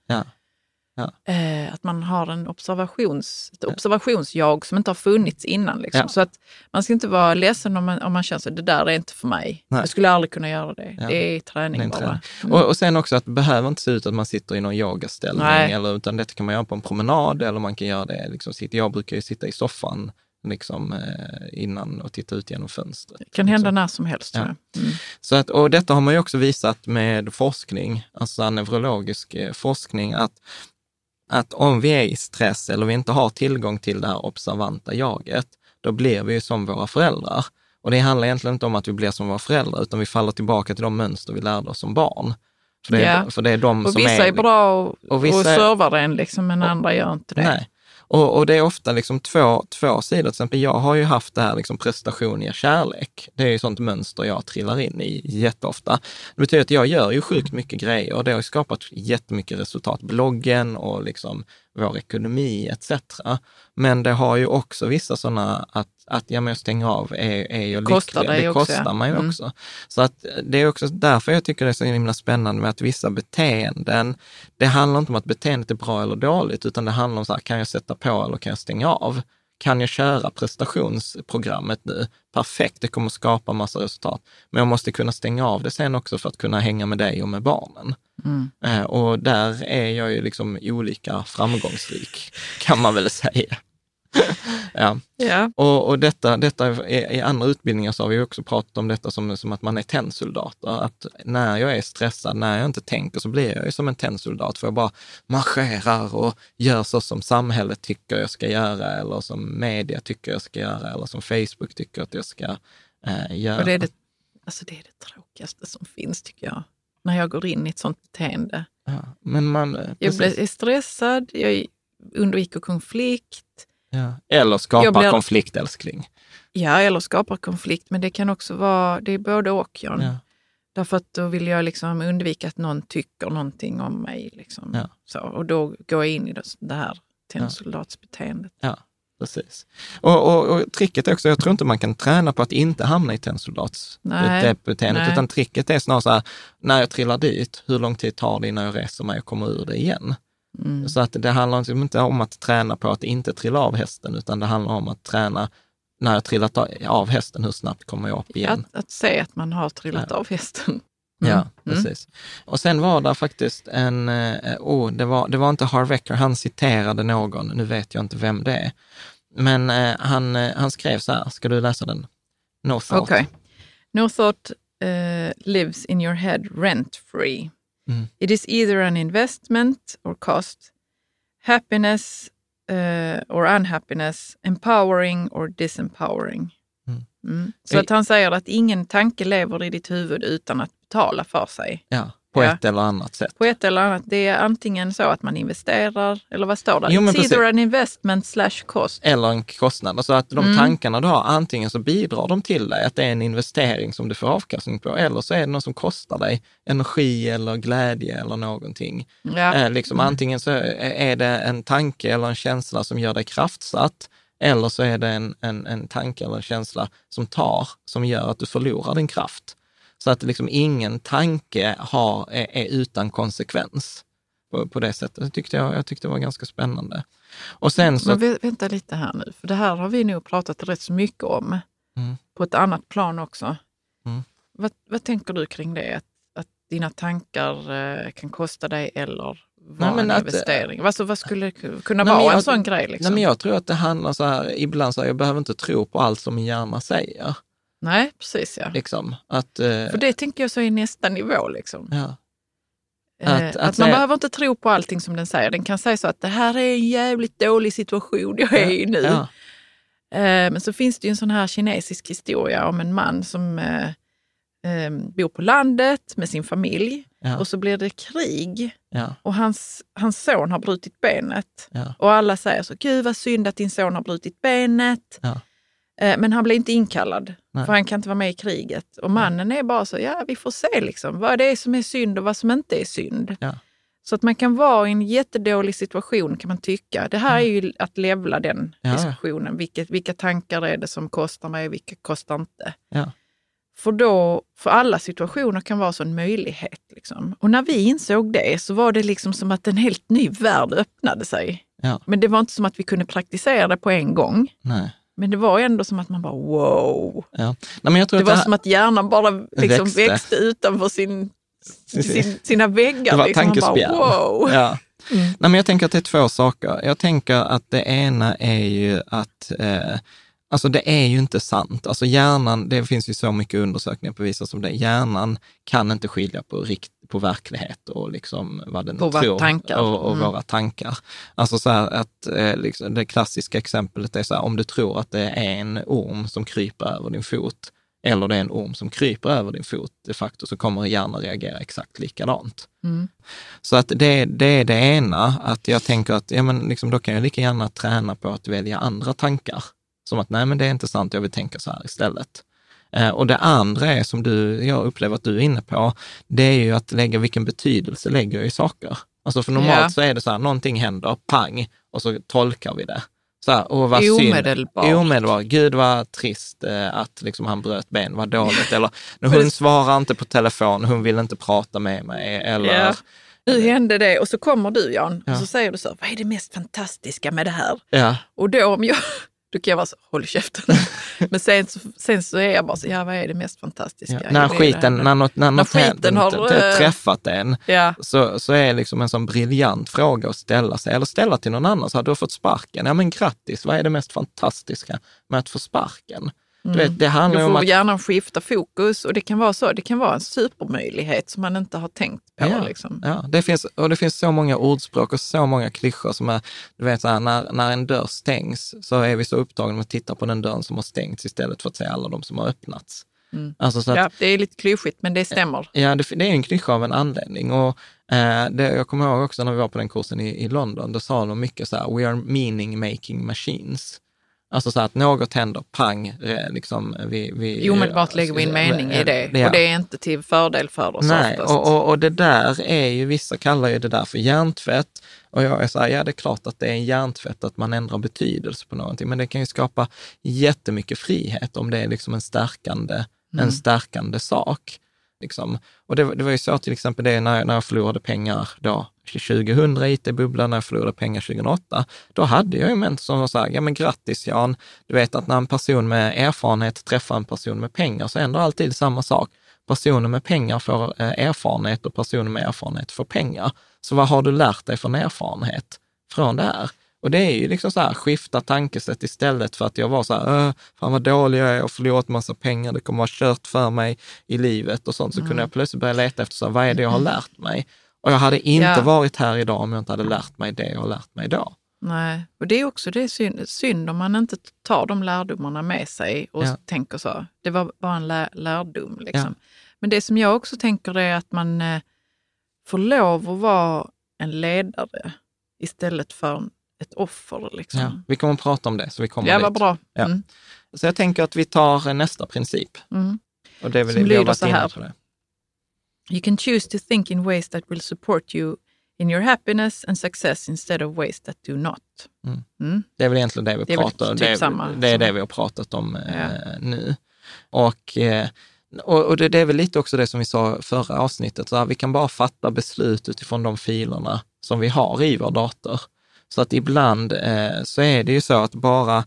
Ja. Eh, att man har en observations, ett observationsjag som inte har funnits innan. Liksom. Ja. Så att man ska inte vara ledsen om man, om man känner att det där är inte för mig. Nej. Jag skulle aldrig kunna göra det. Ja. Det är träning Det är träning. Mm. Och, och sen också att det behöver inte se ut att man sitter i någon yogaställning, Nej. eller, utan det kan man göra på en promenad eller man kan göra det, liksom, jag brukar ju sitta i soffan liksom, eh, innan och titta ut genom fönstret. Det kan hända liksom. när som helst. Ja. Mm. Så att, och detta har man ju också visat med forskning, alltså neurologisk eh, forskning, att, att om vi är i stress eller vi inte har tillgång till det här observanta jaget, då blir vi ju som våra föräldrar. Och det handlar egentligen inte om att vi blir som våra föräldrar, utan vi faller tillbaka till de mönster vi lärde oss som barn. För det är, Ja. för det är de Och som vissa är, bra och, och vissa och är- servar en, liksom, men andra gör inte det. Nej. Och, och det är ofta liksom två, två sidor. Till exempel, jag har ju haft det här liksom prestation ger kärlek. Det är ju sånt mönster jag trillar in i jätteofta. Det betyder att jag gör ju sjukt mycket grejer och det har skapat jättemycket resultat. Bloggen och liksom vår ekonomi etc. Men det har ju också vissa sådana att, att ja, men jag stänger av är, är jag Kostar lycklig. Det också, kostar ja. mig Mm. också. Så att det är också därför jag tycker det är så himla spännande med att vissa beteenden, det handlar inte om att beteendet är bra eller dåligt, utan det handlar om så här, kan jag sätta på eller kan jag stänga av? Kan jag köra prestationsprogrammet nu? Perfekt, det kommer skapa massa resultat. Men jag måste kunna stänga av det sen också för att kunna hänga med dig och med barnen. Mm. Eh, och där är jag ju liksom olika framgångsrik, kan man väl säga. ja. Ja. Och, och detta, detta i, i andra utbildningar så har vi också pratat om detta som, som att man är tennsoldater. Att när jag är stressad, när jag inte tänker, så blir jag ju som en tennsoldat. För jag bara marscherar och gör så som samhället tycker jag ska göra, eller som media tycker jag ska göra, eller som Facebook tycker att jag ska eh, göra. Och det är det, alltså det är det tråkigaste som finns tycker jag. När jag går in i ett sånt beteende. ja. Men man... eh, Jag blir stressad, jag undviker konflikt. Ja. Eller skapa Jag blir- konflikt, älskling. Ja, eller skapar konflikt, men det kan också vara, det är både och John. Ja. Därför att då vill jag liksom undvika att någon tycker någonting om mig. Liksom. Ja. Så, och då går jag in i det, här tennsoldatsbeteendet. Ja, precis. Och, och, och tricket är också, jag tror inte man kan träna på att inte hamna i tennsoldatsbeteendet, nej. utan tricket är snarare så här, när jag trillar dit, hur lång tid tar det innan jag reser mig och kommer ur det igen? Mm. Så att det handlar liksom inte om att träna på att inte trilla av hästen, utan det handlar om att träna när jag trillat av hästen, hur snabbt kommer jag upp igen? Att, att se att man har trillat Ja. av hästen. Ja, Mm. precis. Och sen var det faktiskt en, eh, oh, det, var, det var inte Harvecker, han citerade någon, nu vet jag inte vem det är. Men eh, han, eh, han skrev så här, ska du läsa den? No thought. Okej. No thought eh, lives in your head rent free. Mm. It is either an investment or cost, happiness eh, or unhappiness, empowering or disempowering. Mm. Mm. Så Eh. att han säger att ingen tanke lever i ditt huvud utan att betala för sig. Ja, på Ja. ett eller annat sätt. På ett eller annat. Det är antingen så att man investerar, eller vad står det? Jo, It's precis. either an investment slash cost. Eller en kostnad. Alltså att de Mm. tankarna du har, antingen så bidrar de till dig, att det är en investering som du får avkastning på, eller så är det något som kostar dig energi eller glädje eller någonting. Ja. Eh, liksom, Antingen så är det en tanke eller en känsla som gör dig kraftsatt, eller så är det en, en, en tanke eller en känsla som tar, som gör att du förlorar din kraft. Så att liksom ingen tanke har, är, är utan konsekvens på, på det sättet. Det tyckte jag, jag tyckte det var ganska spännande. Och sen så, Men vä- vänta lite här nu, för det här har vi nog pratat rätt så mycket om Mm. på ett annat plan också. Mm. Vad, vad tänker du kring det? Att, att dina tankar eh, kan kosta dig eller vara Nej, en att, investering? Alltså, vad skulle ku- kunna Nej, vara en jag- sån grej? Liksom? nej, men jag tror att det handlar så här, ibland så här, jag behöver inte tro på allt som min hjärna säger. Nej, precis ja. Liksom, att, eh, För det tänker jag så är nästa nivå. Liksom. ja, Eh, Att- Att, att man säga- behöver inte tro på allting som den säger. Den kan säga så att det här är en jävligt dålig situation jag är i nu. ja, Eh, Men så finns det ju en sån här kinesisk historia om en man som bor på landet med sin familj Ja. och så blir det krig Ja, och hans, hans son har brutit benet. Och alla säger så, gud vad synd att din son har brutit benet. Eh, Men han blir inte inkallad, Nej. för han kan inte vara med i kriget. Och mannen är bara så, ja vi får se liksom, vad det är som är synd och vad som inte är synd. Ja. Så att man kan vara i en jättedålig situation kan man tycka. Det här är ju att levla den Ja. diskussionen. Vilket, vilka tankar är det som kostar mig och vilka kostar inte? Ja. För, då, för alla situationer kan vara så en möjlighet. Liksom. Och när vi insåg det så var det liksom som att en helt ny värld öppnade sig. Ja. Men det var inte som att vi kunde praktisera det på en gång. Nej. Men det var ändå som att man bara wow. Ja. Nej, Det var det som att hjärnan bara liksom Växte. växte. utanför sin, sin, sina väggar. det var liksom. Tankespjärn. wow. Ja. Mm. Nej, men jag tänker att det är två saker. Jag tänker att det ena är ju att eh, Alltså det är ju inte sant. Alltså hjärnan, det finns ju så mycket undersökningar på visar som det. Hjärnan kan inte skilja på, rikt, på verklighet och liksom vad den På tror. tankar. Och, och Mm. våra tankar. Alltså så här att eh, liksom, det klassiska exemplet är så här, om du tror att det är en orm som kryper över din fot eller det är en orm som kryper över din fot, de facto så kommer hjärnan reagera exakt likadant. Mm. Så att det, det är det ena, att jag tänker att ja, men liksom, då kan jag lika gärna träna på att välja andra tankar. Som att nej, men det är inte sant, jag vill tänka så här istället. Eh, och det andra är, som du, jag upplever att du är inne på, det är ju att lägga vilken betydelse lägger jag i saker. Alltså för normalt Ja. så är det så här, någonting händer, pang, och så tolkar vi det. Så här, åh vad synd. Omedelbart. Omedelbart. Gud vad trist eh, att liksom han bröt ben, vad dåligt. Eller hon svarar inte på telefon, hon vill inte prata med mig. Eller, Ja. Nu hände det och så kommer du Jan Ja. och så säger du så, vad är det mest fantastiska med det här? ja. Och då om jag, då kan jag vara så, håll käften. Men sen, så- sen så är jag bara så, ja vad är det mest fantastiska? Ja, när skiten, när något, när något skiten har, eh, träffat en, Ja, så, så är liksom en sån briljant fråga att ställa sig, eller ställa till någon annan. Så här, du har fått sparken. Ja men grattis, vad är det mest fantastiska med att få sparken? Du vet, det handlar då ju om får att... hjärnan skifta fokus och det kan vara så, det kan vara en supermöjlighet som man inte har tänkt på. Ja, Liksom. ja det finns, och det finns så många ordspråk och så många klyschor som är, du vet, så här, när, när en dörr stängs så är vi så upptagna med att titta på den dörren som har stängts istället för att se alla de som har öppnats. Alltså så att, Ja, det är lite klyschigt men det stämmer. Ja, det, det är en klyscha av en anledning. Och, eh, det, jag kommer ihåg också när vi var på den kursen i, i London, då sa de mycket så här, we are meaning making machines. Alltså så att något händer, pang, eh, liksom vi... vi Omedelbart lägger vi en mening i det Ja. och det är inte till fördel för oss Nej, och, och, och det där är ju, vissa kallar ju det där för hjärntvätt. Och jag är så här, ja det är klart att det är en hjärntvätt att man ändrar betydelse på någonting, men det kan ju skapa jättemycket frihet om det är liksom en stärkande, en stärkande sak. Liksom. Och det, det var ju så till exempel det när jag, när jag förlorade pengar då 2000 i IT-bubblan, när jag förlorade pengar 2008, då hade jag ju en som var så här, ja men grattis Jan, du vet att när en person med erfarenhet träffar en person med pengar så händer alltid samma sak. Personer med pengar får eh, erfarenhet och personer med erfarenhet får pengar. Så vad har du lärt dig från erfarenhet från det här? Och det är ju liksom så här, skifta tankesätt istället för att jag var så här, "Öh, fan vad dålig jag är och förlorat massa pengar, det kommer vara kört för mig i livet och sånt. Så kunde jag plötsligt börja leta efter, så här, vad är det jag har lärt mig? Och jag hade inte Ja. varit här idag om jag inte hade lärt mig det jag har lärt mig då. Nej, och det är också det är synd, synd om man inte tar de lärdomarna med sig och Ja. tänker så. Det var bara en lä- lärdom. Liksom. Men det som jag också tänker är att man eh, får lov att vara en ledare istället för ett offer. Liksom. Ja. Vi kommer att prata om det, så vi kommer Ja, dit. bra. Ja. Mm. Så jag tänker att vi tar nästa princip. Mm. Och det är väl Som vi har varit inne på det. You can choose to think in ways that will support you in your happiness and success instead of ways that do not. Mm. Mm. Det är väl egentligen det vi Det pratar om. typ det, samma det är som- det vi har pratat om eh, Ja. nu. Och, eh, och, det, det är väl lite också det som vi sa förra avsnittet, så här, vi kan bara fatta beslut utifrån de filerna som vi har i vår dator. Så att ibland eh, så är det ju så att bara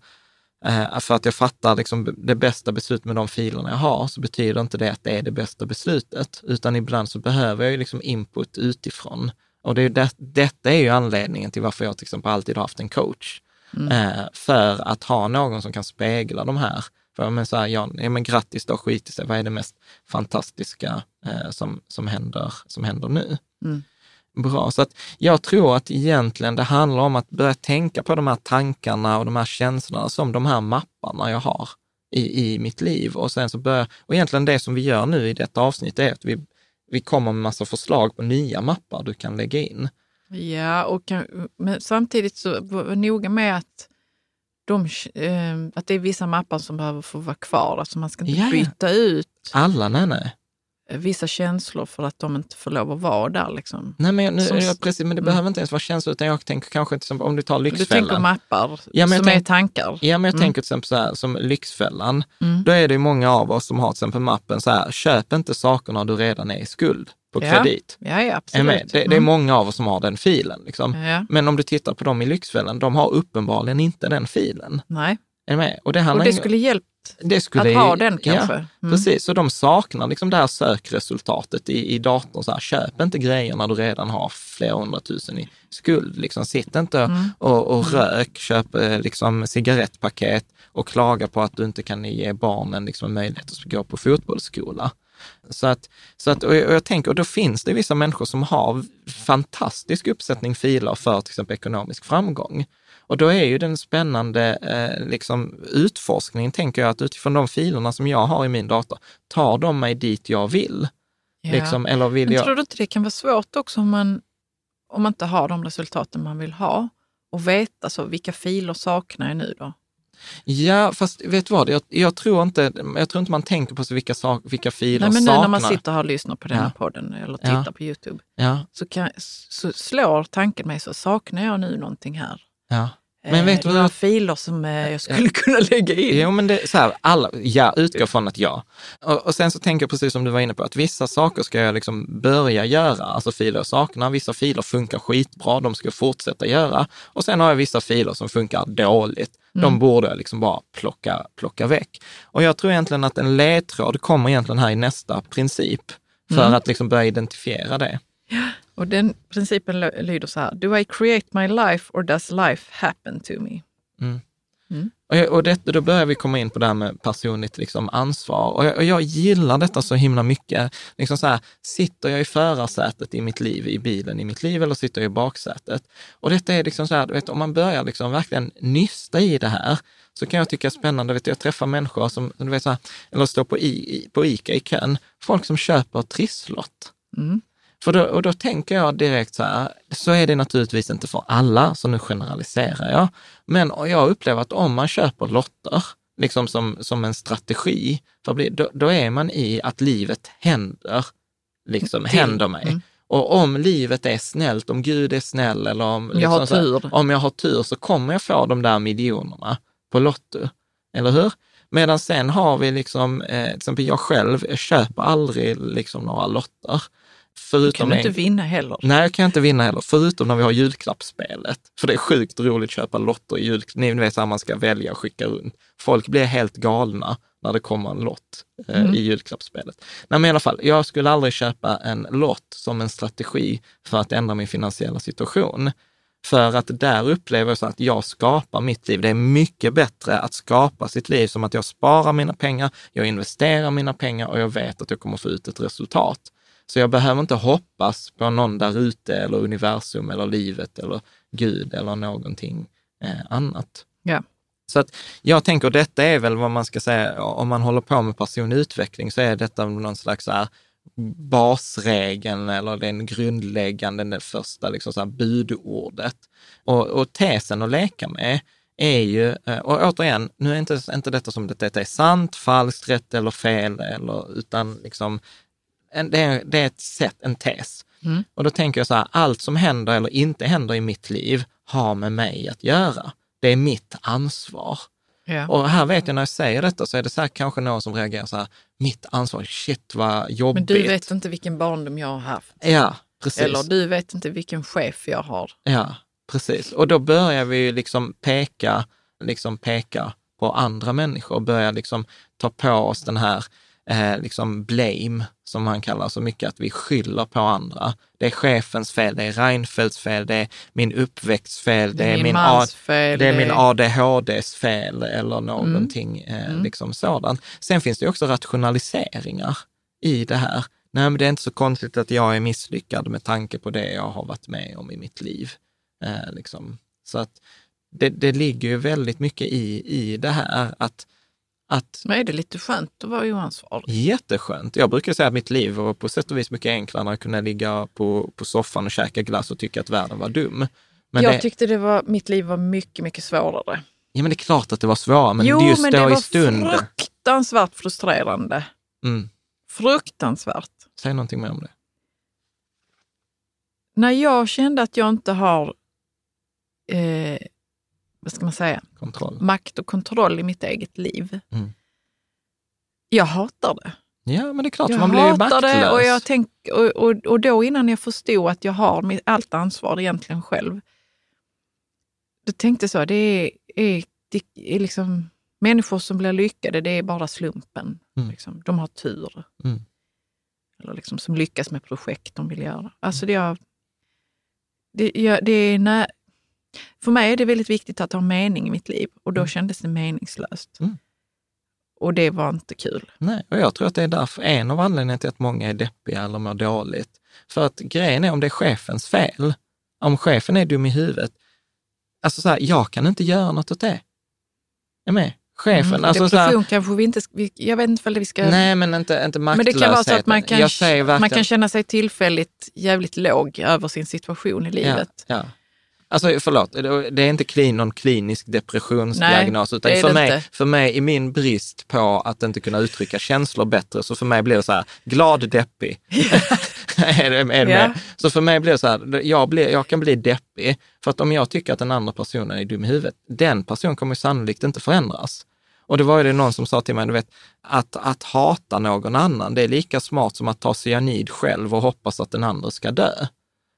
eh, för att jag fattar liksom det bästa beslutet med de filerna jag har, så betyder inte det att det är det bästa beslutet, utan ibland så behöver jag ju liksom input utifrån. Och det är det, detta är ju anledningen till varför jag till exempel alltid har haft en coach. Eh, för att ha någon som kan spegla de här. För men så här, ja, men grattis då, skit i sig, vad är det mest fantastiska eh, som, som, händer, som händer nu? Mm. Bra, så att jag tror att egentligen det handlar om att börja tänka på de här tankarna och de här känslorna som de här mapparna jag har i, i mitt liv. Och sen så börjar, och egentligen det som vi gör nu i detta avsnitt är att vi, vi kommer med massa förslag på nya mappar du kan lägga in. Ja, och kan, men samtidigt så var noga med att, de, eh, att det är vissa mappar som behöver få vara kvar. Alltså man ska inte ja. byta ut Alla, nej, nej. Vissa känslor för att de inte får lov att vara där. Liksom. Nej, men, nu, Som- jag, precis, men det behöver inte ens vara känslor, utan jag tänker kanske till exempel om du tar Du tänker Lyxfällan. mappar Ja, som är tänk- tankar. Ja, men jag Mm. tänker till exempel så här, som Lyxfällan. Mm. Då är det ju många av oss som har till exempel mappen så här, köp inte sakerna du redan är i skuld på Ja, kredit. Ja, ja Är absolut. Det, det är Mm. många av oss som har den filen. Liksom. Ja, Men om du tittar på dem i Lyxfällan, de har uppenbarligen inte den filen. nej. Är med? Och det, Och det skulle hjälpt det skulle, att ha den kanske. Ja, Mm. Precis, så de saknar liksom det här sökresultatet i, i datorn. Så här, köp inte grejer när du redan har flera hundratusen i skuld. Liksom, sitt inte Mm. och, och rök, köp eh, liksom, cigarettpaket och klaga på att du inte kan ge barnen liksom, möjlighet att gå på fotbollsskola. Så att, så att, och jag, och jag tänker, och då finns det vissa människor som har fantastisk uppsättning filer för till exempel ekonomisk framgång. Och då är ju den spännande eh, liksom, utforskningen, tänker jag, att utifrån de filerna som jag har i min dator, tar de mig dit jag vill? Ja. Liksom, eller vill Men jag... tror du inte det kan vara svårt också om man, om man inte har de resultaten man vill ha och veta så vilka filer saknar jag nu då? Ja, fast vet du vad, jag, jag, tror inte, jag tror inte man tänker på så vilka, sak, vilka filer Nej, men nu saknar. när man sitter och lyssnar på den här Ja. podden eller Ja. tittar på Youtube Ja, så, kan, så slår tanken mig så saknar jag nu någonting här. ja. Men vet du några vad? filer som eh, jag skulle kunna lägga in. Jo, men det är så här, alla, ja, utgår från att ja. Och, och sen så tänker jag precis som du var inne på, att vissa saker ska jag liksom börja göra, alltså filer jag saknar. Vissa filer funkar skitbra, de ska jag fortsätta göra. Och sen har jag vissa filer som funkar dåligt. De borde jag liksom bara plocka, plocka väck. Och jag tror egentligen att en ledtråd kommer egentligen här i nästa princip, för att liksom börja identifiera det. Och den principen lyder så här. Do I create my life or does life happen to me? Och, jag- och det, då börjar vi komma in på det här med personligt liksom, ansvar. Och jag, och jag gillar detta så himla mycket. Liksom så här, sitter jag i förarsätet i mitt liv, i bilen i mitt liv, eller sitter jag i baksätet? Och detta är liksom så här, vet, om man börjar liksom verkligen nysta i det här, så kan jag tycka spännande. Vet, jag träffar människor som, du vet, så här, eller står på, i, på Ica i kön, folk som köper trisslott. För då, och då tänker jag direkt så här, så är det naturligtvis inte för alla, så nu generaliserar jag. Men jag upplever att om man köper lotter, liksom som, som en strategi, för då, då är man i att livet händer, liksom Till. händer mig. Mm. Och om livet är snällt, om Gud är snäll eller om, Jag har liksom så här, tur. om jag har tur så kommer jag få de där miljonerna på Lotto. Eller hur? Medan sen har vi liksom, eh, till exempel jag själv, jag köper aldrig liksom några lotter. Förutom kan du en- inte vinna heller. Nej, jag kan inte vinna heller, förutom när vi har julklappsspelet. För det är sjukt roligt att köpa lotter i jul. Ni vet att man ska välja och skicka runt. Folk blir helt galna när det kommer en lott eh, i julklappsspelet. Nej, men i alla fall, jag skulle aldrig köpa en lott som en strategi för att ändra min finansiella situation. För att där upplever jag så att jag skapar mitt liv. Det är mycket bättre att skapa sitt liv som att jag sparar mina pengar, jag investerar mina pengar och jag vet att jag kommer få ut ett resultat. Så jag behöver inte hoppas på någon där ute eller universum eller livet eller Gud eller någonting eh, annat. Ja. Så att jag tänker, detta är väl vad man ska säga, om man håller på med personlig utveckling så är detta någon slags så här basregeln eller den grundläggande, det första liksom så här budordet. Och, och tesen att leka med är ju, eh, och återigen, nu är inte, inte detta som detta är sant, falskt, rätt eller fel, eller, utan liksom, en, det, är, det är ett sätt, en tes. Och då tänker jag så här, allt som händer eller inte händer i mitt liv har med mig att göra. Det är mitt ansvar. Ja. Och här vet jag när jag säger detta så är det så här, kanske någon som reagerar så här, mitt ansvar, shit vad jobbigt. Men du vet inte vilken barndom jag har haft. Ja, precis. Eller du vet inte vilken chef jag har. Ja, precis. Och då börjar vi liksom peka, liksom peka på andra människor och börja liksom ta på oss den här eh, liksom blame, som man kallar så mycket, att vi skyller på andra. Det är chefens fel, det är Reinfeldts fel, det är min uppväxts fel, det, är min, A- fel. det är min ADHDs fel eller någonting eh, Mm. liksom sådant. Sen finns det också rationaliseringar i det här. Nej, men det är inte så konstigt att jag är misslyckad med tanke på det jag har varit med om i mitt liv. Eh, liksom. Så att det, det ligger ju väldigt mycket i, i det här att, Att Men är det lite skönt att vara oansvarig? Jätteskönt. Jag brukar säga att mitt liv var på sätt och vis mycket enklare när jag kunde ligga på, på soffan och käka glass och tycka att världen var dum. Men jag det, tyckte det var, mitt liv var mycket, mycket svårare. ja, men det är klart att det var svårare, men jo, just men då det i var stunden. fruktansvärt frustrerande. Mm. Fruktansvärt. Säg någonting mer om det. När jag kände att jag inte har, eh, vad ska man säga, Kontroll. makt och kontroll i mitt eget liv. Mm. Jag hatar det. Ja, men det är klart, Jag man blir ju maktlös. det och, jag tänk, och, och, och då innan jag förstod att jag har mitt, allt ansvar egentligen själv, då tänkte jag så, det är, är, det är liksom människor som blir lyckade, det är bara slumpen. Mm. Liksom. De har tur. Mm. Eller liksom som lyckas med projekt de vill göra. Alltså det, jag, det, jag, det är när, för mig är det väldigt viktigt att ha mening i mitt liv och då Mm. kändes det meningslöst. Mm. Och det var inte kul. Nej, och jag tror att det är därför en av anledningarna till att många är deppiga eller mår dåligt. För att grejen är om det är chefens fel, om chefen är dum i huvudet, alltså så här, jag kan inte göra något åt det. Är med? Chefen, Mm, alltså så här, kanske vi inte, jag vet inte om vi ska... nej men inte, inte men maktlösheten. det kan vara så att man kan, verkligen, man kan känna sig tillfälligt jävligt låg över sin situation i livet. Ja, ja. Alltså förlåt, det är inte klin, någon klinisk depressionsdiagnos, Nej, utan för mig, inte. för mig i min brist på att inte kunna uttrycka känslor bättre, så för mig blir det så här, glad deppig. är det, är det Ja. med? Så för mig blir det så här, jag, blir, jag kan bli deppig, för att om jag tycker att den andra personen är dum i huvudet, den personen kommer sannolikt inte förändras. Och det var ju det någon som sa till mig, du vet, att, att hata någon annan, det är lika smart som att ta cyanid själv och hoppas att den andra ska dö.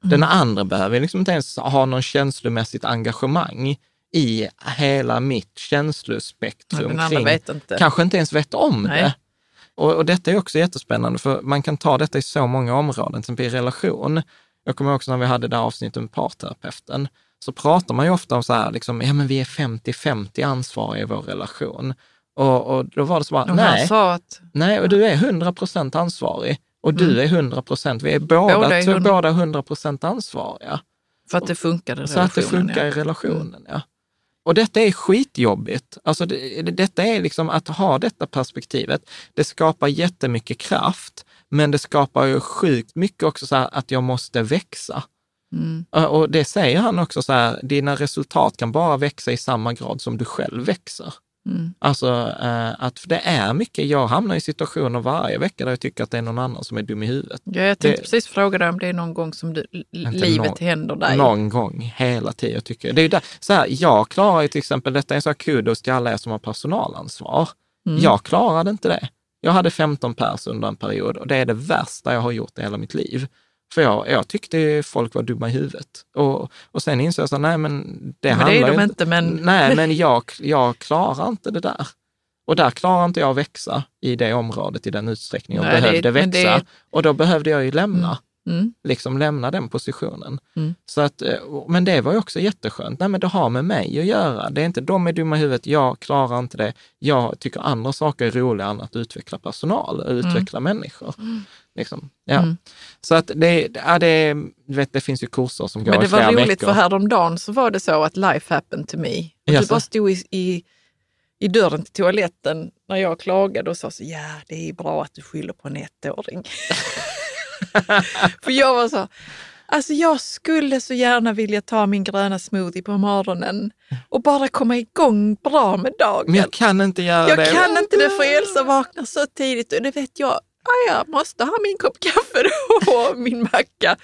Den Mm. andra behöver liksom inte ens ha någon känslomässigt engagemang i hela mitt känslospektrum. andra kring- vet inte. Kanske inte ens vet om Nej. det. Och, och detta är också jättespännande, för man kan ta detta i så många områden, till exempel i relation. Jag kommer också när vi hade det här avsnittet med parterapeuten, så pratar man ju ofta om så här, liksom, ja men vi är 50-50 ansvariga i vår relation. Och, och då var det så bara, han nej, nej, och du är 100 procent ansvarig. Och du är 100 procent, vi är båda, Mm. Båda är två- 100. båda 100 procent ansvariga. för att det funkade i Så att det relationen, funkar ja. i relationen, ja. Och detta är skitjobbigt. Alltså det, det, detta är liksom att ha detta perspektivet. Det skapar jättemycket kraft, men det skapar ju sjukt mycket också så att jag måste växa. Mm. Och- Och det säger han också så här, dina resultat kan bara växa i samma grad som du själv växer. Mm. Alltså eh, att för det är mycket, jag hamnar i situationer varje vecka där jag tycker att det är någon annan som är dum i huvudet. Ja, jag tänkte Det- precis fråga dig om det är någon gång som du, livet någon- händer dig. Någon gång, hela tiden. Jag tycker. Det är där, så här, jag klarar ju till exempel, detta är en sån här kudos till alla er som har personalansvar. Mm. Jag klarade inte det. Jag hade 15 pers under en period och det är det värsta jag har gjort i hela mitt liv. För jag, jag tyckte folk var dumma i huvudet. Och, och sen insåg jag så, nej men det Men det handlar är ju de inte, men- Nej, men jag, jag klarar inte det där. Och där klarar inte jag att växa i det området i den utsträckning jag Nej, det- behövde det- växa. Och då behövde jag ju lämna Mm. liksom lämna den positionen. Mm. Så att, eh, men det var ju också jätteskönt. Nej, men det har med mig att göra. Det är inte de är dumma i huvudet, jag klarar inte det. Jag tycker andra saker är roligare än att utveckla personal och utveckla människor. Liksom. Ja. Mm. Så att det, ja, det, vet, det finns ju kurser som går Men det i flera var roligt veckor. för häromdagen så var det så att life happened to me. Och du bara stod i, i, i dörren till toaletten när jag klagade och sa så ja det är bra att du skyller på en ettåring. för jag var så, alltså jag skulle så gärna vilja ta min gröna smoothie på morgonen och bara komma igång bra med dagen. Men jag kan inte göra Jag det. kan inte det för Elsa vaknar så tidigt och det vet jag. Ah, jag måste ha min kopp kaffe och min macka.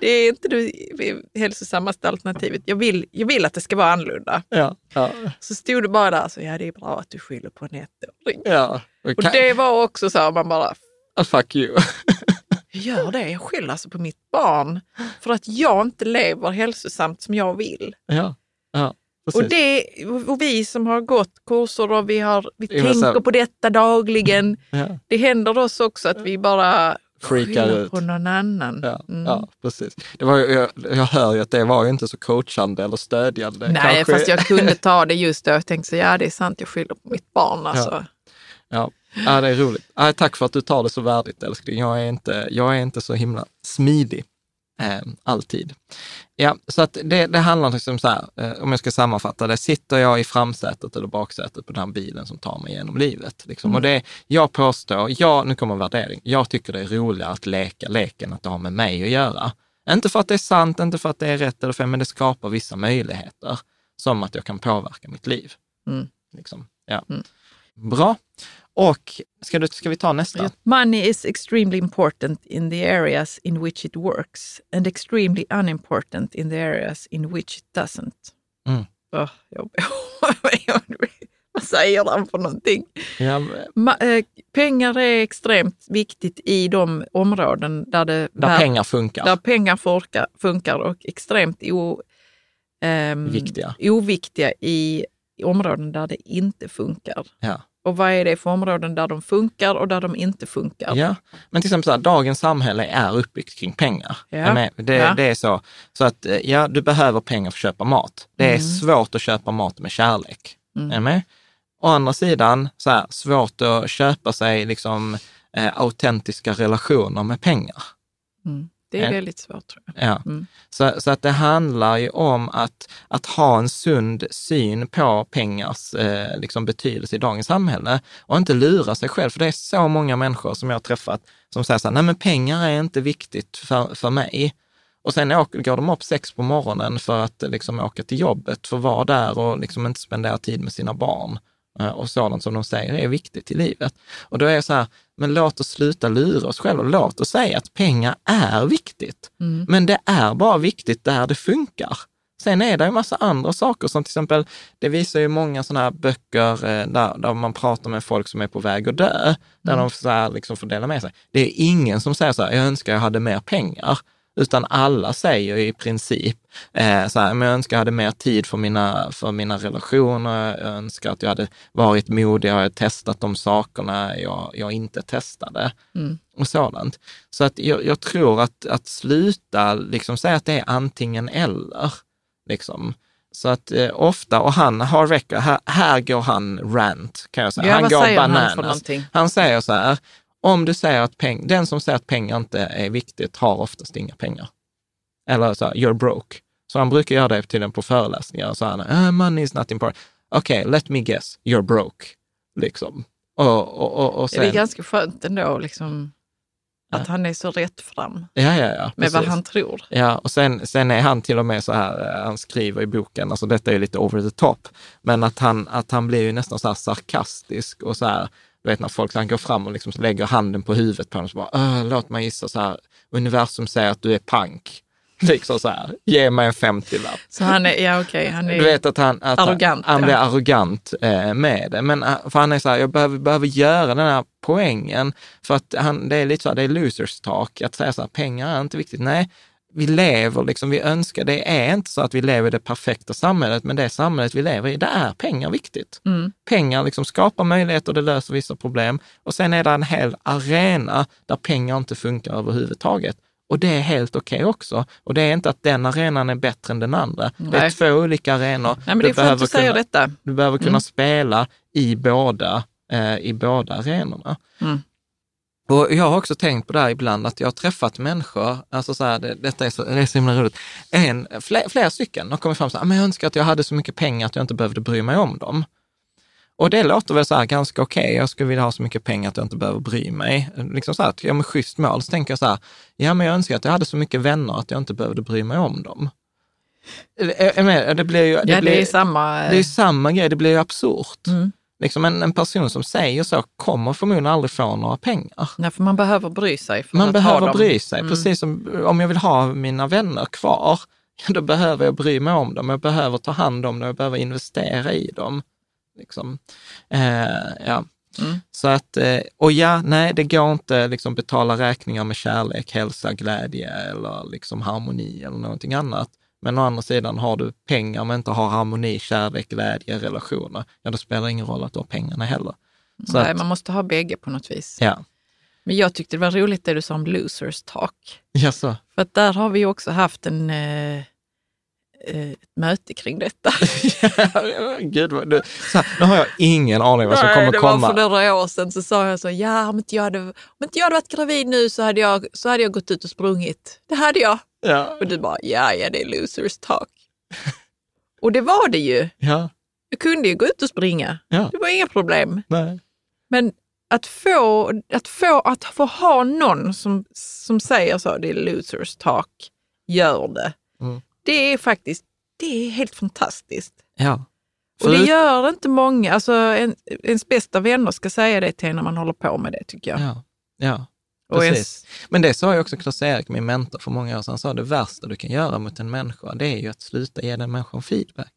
Det är inte det hälsosammaste alternativet. Jag vill, jag vill att det ska vara annorlunda. Ja, ja, Så stod det bara där, så ja det är bra att du skyller på en ettåring. ja. Och det var också så här, man bara, Ah, Fuck you. jag gör det, jag skyller alltså på mitt barn för att jag inte lever hälsosamt som jag vill. ja. Precis. Och, det, och vi som har gått kurser och vi, har, vi Ja, men så- tänker på detta dagligen. ja. Det händer oss också att vi bara Freakar ut. på någon annan. Ja, Mm. ja, precis. Det var, jag, jag hör ju att det var ju inte så coachande eller stödjande. Nej, Kanske- fast jag kunde ta det just då. Jag tänkte så, ja det är sant, jag skyller på mitt barn. Alltså. Ja. ja, det är roligt. Ja, tack för att du tar det så värdigt älskling. Jag är inte, jag är inte så himla smidig. Eh, alltid. Ja, så att det, det handlar liksom så här, eh, om jag ska sammanfatta det, sitter jag i framsätet eller baksätet på den här bilen som tar mig genom livet? Liksom. Och det, jag påstår, ja, nu kommer värdering, jag tycker det är roligare att leka leken att det har med mig att göra. Inte för att det är sant, inte för att det är rätt eller fel, men det skapar vissa möjligheter. Som att jag kan påverka mitt liv. Mm. Liksom. Ja. Bra. Och ska, du, ska vi ta nästa? Money is extremely important in the areas in which it works and extremely unimportant in the areas in which it doesn't. Mm. Oh, jag, vad säger han för någonting? Ja, Ma, eh, pengar är extremt viktigt i de områden där, det, där pengar funkar. där pengar funkar, funkar och extremt o, ehm, Viktiga. oviktiga i, i områden där det inte funkar. Ja. Och vad är det för områden där de funkar och där de inte funkar? Ja, men till exempel så här, dagens samhälle är uppbyggt kring pengar. Ja. Det, Ja. det är så. Så att eh, ja, du behöver pengar för att köpa mat. Det är svårt att köpa mat med kärlek. Mm. Är med? Å andra sidan, så här, svårt att köpa sig liksom, eh, autentiska relationer med pengar. Mm. Det är Ja. väldigt svårt tror jag. Ja. Mm. Så, så att det handlar ju om att, att ha en sund syn på pengars eh, liksom betydelse i dagens samhälle och inte lura sig själv. För det är så många människor som jag har träffat som säger så här, nej men pengar är inte viktigt för, för mig. Och sen åker, går de upp sex på morgonen för att eh, liksom åka till jobbet, för att vara där och liksom inte spendera tid med sina barn eh, och sådant som de säger är viktigt i livet. Och då är jag så här, men låt oss sluta lura oss själva. Låt oss säga att pengar är viktigt. Men det är bara viktigt där det funkar. Sen är det en massa andra saker som till exempel, det visar ju många sådana här böcker eh, där, där man pratar med folk som är på väg att dö, där de så liksom får dela med sig. Det är ingen som säger så här, jag önskar jag hade mer pengar, utan alla säger i princip eh, så här, men jag önskar jag hade mer tid för mina, för mina relationer, jag önskar att jag hade varit modig och hade testat de sakerna jag, jag inte testade och sådant. Så att jag, jag tror att, att sluta liksom säga att det är antingen eller. Liksom. Så att eh, ofta, och han har record, här, här går han rant kan jag säga. Ja, han går han bananas. någonting? Han säger så här, om du säger att peng, den som säger att pengar inte är viktigt har oftast inga pengar. Eller så här, you're broke. Så han brukar göra det till den på föreläsningar. Så han, uh, money is not important. Okej, let me guess, you're broke. Liksom. Och, och, och, och Det är sen, ganska skönt ändå liksom, att han är så rätt fram ja, ja, ja, med vad han tror. Ja, och sen, sen är han till och med så här, eh, han skriver i boken, alltså detta är lite over the top, men att han, att han blir ju nästan så här sarkastisk och så här, du vet när folk han går fram och liksom lägger handen på huvudet på honom så bara, "Åh, låt mig gissa så här, universum säger att du är pank. Liksom så här, ge mig en 50-lapp. Så han är, ja okej, han är... Du vet att han, att Arrogant, han, han ja. blir arrogant eh, med det. Men eh, för han är så här, jag behöver, behöver göra den här poängen. För att han, det är lite så här, det är losers talk. Att säga så här, pengar är inte viktigt. Nej, vi lever liksom, vi önskar, det är inte så att vi lever i det perfekta samhället, men det samhället vi lever i, där är pengar viktigt. Pengar liksom skapar möjligheter, det löser vissa problem. Och sen är det en hel arena där pengar inte funkar överhuvudtaget. Och det är helt okej också. Och det är inte att den arenan är bättre än den andra. Det är Nej. två olika arenor. Nej, du säger kunna, detta. du behöver kunna spela i båda, eh, i båda arenorna. Mm. Och jag har också tänkt på det här ibland, att jag har träffat människor, alltså så här, det, detta är så, det är så himla roligt, en, fler, flera stycken har kommit fram så här, men jag önskar att jag hade så mycket pengar att jag inte behövde bry mig om dem. Och det låter väl så här ganska okej, jag skulle vilja ha så mycket pengar att jag inte behöver bry mig. Liksom så här, ja men schysst mål, så tänker jag så här, ja men jag önskar att jag hade så mycket vänner att jag inte behövde bry mig om dem. Är- är med? Det blir ju, ja, blir, det är samma... det är ju samma grej, det blir ju absurt. Mm. Liksom en, en person som säger så kommer förmodligen aldrig få några pengar. Nej, för man behöver bry sig. För Man att ha behöver dem. bry sig, Mm. precis som om jag vill ha mina vänner kvar, då behöver jag bry mig om dem, jag behöver ta hand om dem, jag behöver investera i dem. Liksom. Eh, ja. Mm. Så att, eh, och ja, nej, det går inte liksom betala räkningar med kärlek, hälsa, glädje eller liksom harmoni eller någonting annat. Men å andra sidan, har du pengar men inte har harmoni, kärlek, glädje, relationer, ja då spelar det ingen roll att du har pengarna heller. Så Nej, att, man måste ha bägge på något vis. ja. Men jag tyckte det var roligt det du sa om losers talk. Så. För att där har vi ju också haft en, eh, eh, ett möte kring detta. Gud, du, så här, nu har jag ingen aning vad som kommer det komma. var för några år sedan så sa jag så, ja om inte jag hade, om inte jag hade varit gravid nu så hade, jag, så hade jag gått ut och sprungit. Det hade jag. Och du bara, ja, ja, det är losers talk. och det var det ju. Ja, Jag kunde ju gå ut och springa. ja, Det var inga problem. nej. Men att få, att få, att få ha någon som, som säger så, det är losers talk, gör det. Mm. Det är faktiskt, det är helt fantastiskt. Ja. Och det gör det inte många. Alltså en, ens bästa vänner ska säga det till en när man håller på med det tycker jag. Ja, ja. Precis. Men det sa ju också Klas-Erik, min mentor för många år sedan, han sa det värsta du kan göra mot en människa, det är ju att sluta ge den människan feedback.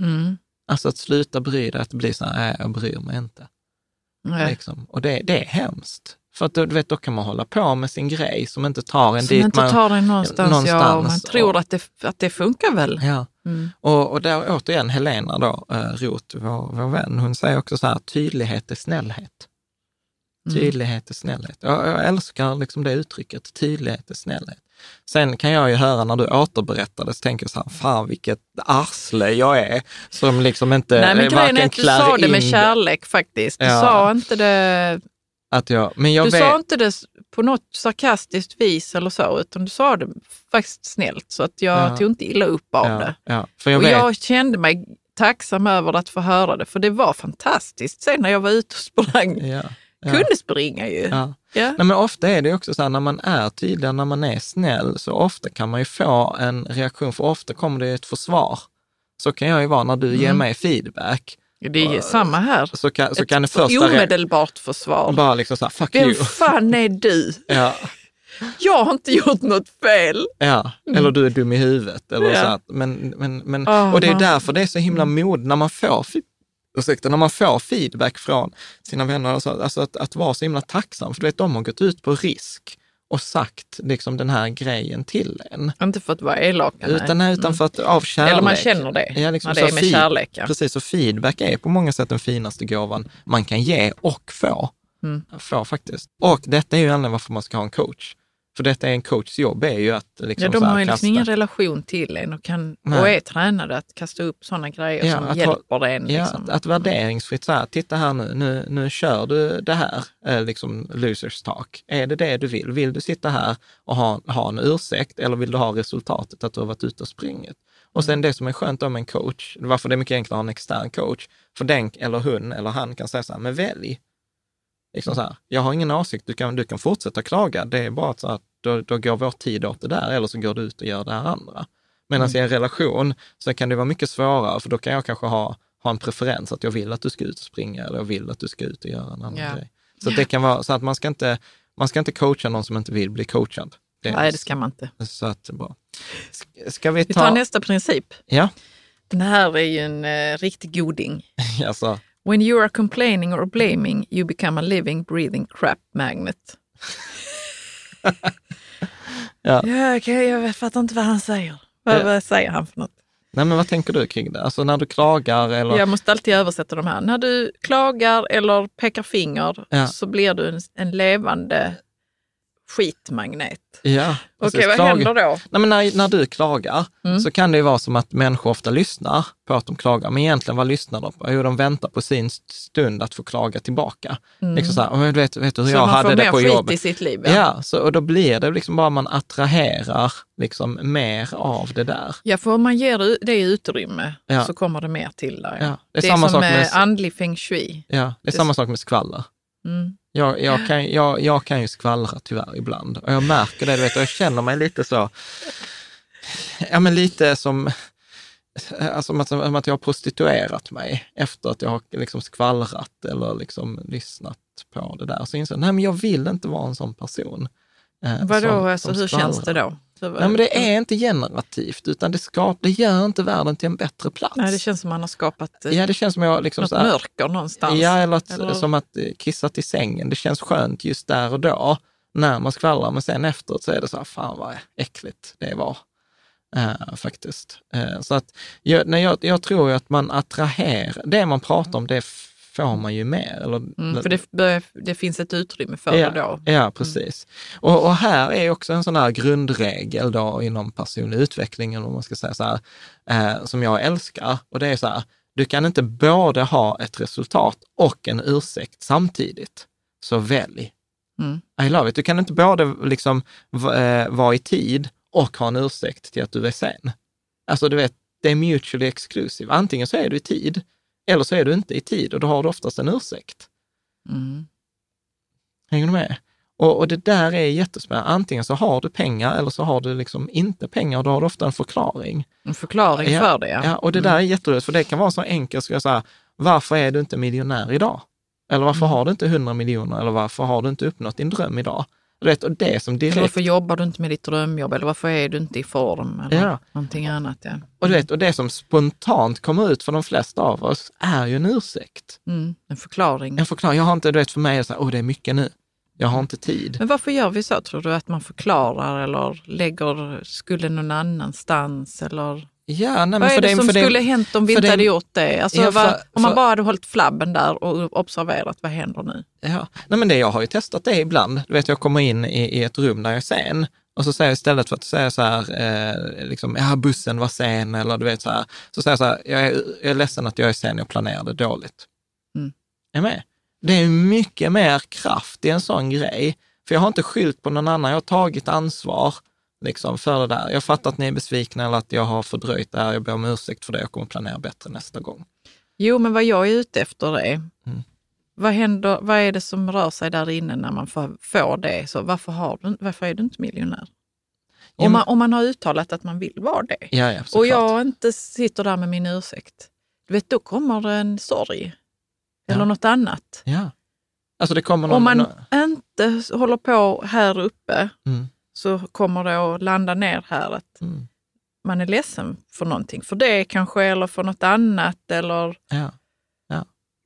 mm, Alltså att sluta bry dig, att bli så här, nej, jag bryr mig inte. Liksom. Och det, det är hemskt. För att du vet, då kan man hålla på med sin grej som inte tar en Som dit inte man... tar dig någonstans, ja, och man någonstans, tror och- att det, att det funkar väl. Ja. Mm. Och, och där återigen, Helena då, eh, Roth, vår, vår vän, hon säger också så här, tydlighet är snällhet. Mm. Tydlighet är snällhet. Jag, jag älskar liksom det uttrycket, tydlighet är snällhet. Sen kan jag ju höra när du återberättade, så tänker jag så här, fan vilket arsle jag är, som liksom inte Nej, men grejen är varken att du sa det med kärlek faktiskt. Du Ja. sa inte det Att jag, men jag du vet, sa inte det på något sarkastiskt vis eller så, utan du sa det faktiskt snällt så att jag Ja. tog inte illa upp av ja, det. ja, för jag och vet, jag kände mig tacksam över att få höra det, för det var fantastiskt sen när jag var ute och sprang. Kunde springa ju. ja. Ja. Nej, men ofta är det också så här, när man är tydlig, när man är snäll, så ofta kan man ju få en reaktion, för ofta kommer det ett försvar. Så kan jag ju vara när du ger Mm. mig feedback. Det är ju samma här. Så kan, så Ett kan det första omedelbart försvar. bara liksom så här, fuck Vem you. fan är du? Ja, Jag har inte gjort något fel. ja. Eller du är dum i huvudet. Eller Ja. så att, men, men, men, Aha. och det är därför det är så himla mod när man får, ursäkta, när man får feedback från sina vänner. och så, Alltså att, att vara så himla tacksam, för du vet, de har gått ut på risk och sagt liksom den här grejen till en. Inte för att vara elaka. nej. Utan, utan för att av kärlek. Eller man känner det, Ja, liksom när det är med kärlek. Ja. Precis, och feedback är på många sätt den finaste gåvan man kan ge och få. Mm. Få faktiskt. Och detta är ju anledningen varför man ska ha en coach. För detta är en coachs jobb, är ju att liksom Ja, de har ju liksom ingen relation till en och, kan, Nej. och är tränade att kasta upp sådana grejer Ja, som hjälper en. Ja, Liksom. att, att värderingsfritt så här, titta här nu, nu, nu kör du det här, liksom losers talk. Är det det du vill? Vill du sitta här och ha, ha en ursäkt eller vill du ha resultatet att du har varit ute och springit? Och sen det som är skönt om en coach, varför det är mycket enklare att ha en extern coach, för den eller hon eller han kan säga så här, men välj. Liksom så här, jag har ingen åsikt, du kan, du kan fortsätta klaga, det är bara så att då, då går vår tid åt det där, eller så går du ut och gör det här andra. Medan i en relation så kan det vara mycket svårare, för då kan jag kanske ha, ha en preferens att jag vill att du ska ut och springa eller jag vill att du ska ut och göra en annan Ja. grej. Så att det kan vara så att man ska inte, man ska inte coacha någon som inte vill bli coachad. Det Nej, det ska man inte. Så att, bra. Ska- vi Vi ta... tar nästa princip. Ja, Den här är ju en eh, riktig goding. alltså. When you are complaining or blaming you become a living, breathing crap magnet. Ja. Ja, okej, jag fattar inte vad han säger. Vad, vad säger han för något? Nej, men vad tänker du kring det? Alltså när du klagar eller? Jag måste alltid översätta de här. När du klagar eller pekar finger Ja. så blir du en, en levande skitmagnet. Ja, Okej, precis. vad Klag- händer då? Nej, men när, när du klagar Mm. så kan det ju vara som att människor ofta lyssnar på att de klagar, men egentligen vad lyssnar de på? Jo, de väntar på sin stund att få klaga tillbaka. Liksom så här, "Åh, vet, vet du hur Så jag man hade får det mer på skit jobbet? i sitt liv. Ja, så, och då blir det liksom bara man attraherar liksom mer av det där. Ja, för om man ger det- utrymme Ja. så kommer det mer till dig. Ja, det är det är samma som sak med andlig feng shui. Ja, det är Det- samma sak med skvaller. Mm. Jag, jag, kan, jag, jag kan ju skvallra tyvärr ibland och jag märker det, du vet, och jag känner mig lite så, ja men lite som, alltså som att, som att jag har prostituerat mig efter att jag har liksom skvallrat eller liksom lyssnat på det där. Så inser jag, nej men jag vill inte vara en sån person. eh, Vadå, som- alltså, som hur känns det då? Nej, men det är inte generativt, utan det, skap, det gör inte världen till en bättre plats. Nej, det känns som man har skapat eh, Ja, det känns som jag liksom något här, mörker någonstans. Ja, eller, att, Eller- som att eh, kissa till sängen. Det känns skönt just där och då när man skvallrar, men sen efteråt så är det så här, fan vad äckligt det var. Eh, faktiskt. Eh, så att jag, när jag, jag tror att man attraherar, det man pratar om, det får man ju mer. Eller, Mm, för det, det finns ett utrymme för ja, det då. Ja, precis. Och, och här är också en sån här grundregel då inom personlig utveckling, eller vad man ska säga så här, eh, som jag älskar. Och det är så här, du kan inte både ha ett resultat och en ursäkt samtidigt. Så välj. Mm. I love it. Du kan inte både liksom eh, vara i tid och ha en ursäkt till att du är sen. Alltså du vet, det är mutually exclusive. Antingen så är du i tid, eller så är du inte i tid och då har du oftast en ursäkt. Mm. Hänger du med? Och, och det där är jättespännande. Antingen så har du pengar eller så har du liksom inte pengar och då har du ofta en förklaring. En förklaring Ja, för det, ja. Ja, och det där är jätteroligt, för det kan vara så enkelt, ska jag säga, varför är du inte miljonär idag? Eller varför Mm. har du inte 100 miljoner? Eller varför har du inte uppnått din dröm idag? Vet, och det som direkt... varför jobbar du inte med ditt drömjobb? Eller varför är du inte i form? Eller Ja. någonting annat. Ja. Och, du vet, och det som spontant kommer ut för de flesta av oss är ju en ursäkt. Mm, en förklaring. En förklaring. Jag har inte, du vet, för mig är det så här, oh, det är mycket nu. Jag har inte tid. Men varför gör vi så, tror du? Att man förklarar eller lägger skulden någon annanstans? Eller Ja, nej, men vad är det, det, som för det, skulle hänt om vi inte hade gjort det? Alltså, Ja, för- vad, om man bara hade hållit flabben där och observerat vad händer nu? Ja, nej men det jag har ju testat det ibland. Du vet, jag kommer in i, i ett rum där jag är sen och så säger jag istället för att säga så här, eh, liksom, ja bussen var sen eller du vet så här, så säger jag så här, jag är, jag är ledsen att jag är sen, jag planerade dåligt. Mm. Är med? Det är mycket mer kraft i en sån grej, för jag har inte skyllt på någon annan, jag har tagit ansvar liksom, för det där. Jag fattar att ni är besvikna eller att jag har fördröjt det här, jag ber om ursäkt för det, jag kommer planera bättre nästa gång. Jo, men vad jag är ute efter är, Mm. vad, händer, vad är det som rör sig där inne när man får, får det? Så varför, har du, varför är du inte miljonär? Om man, om man har uttalat att man vill vara det Ja, ja, och jag inte sitter där med min ursäkt, du vet, då kommer en sorg. Eller Ja. något annat. Ja. Alltså det kommer någon... Om man nå- inte håller på här uppe Mm, så kommer det att landa ner här att mm, man är ledsen för någonting. För det kanske, eller för något annat. Eller, ja.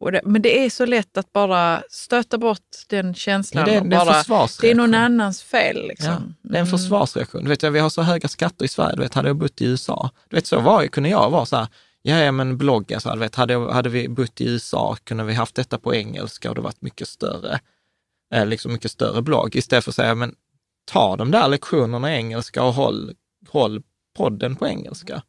och det, men det är så lätt att bara stöta bort den Ja, känslan. det, är, och det är en bara, försvarsreaktion. det är någon annans fel. Ja, Liksom. det är en Mm. försvarsreaktion. Du vet, vi har så höga skatter i Sverige. Du vet, hade jag bott i USA, du vet, så var, kunde jag vara så här, ja, ja men bloggen, så här, vet, hade, hade vi bott i USA kunde vi haft detta på engelska och det varit mycket större, eh, liksom mycket större blogg. Istället för att säga, men ta de där lektionerna i engelska och håll, håll podden på engelska.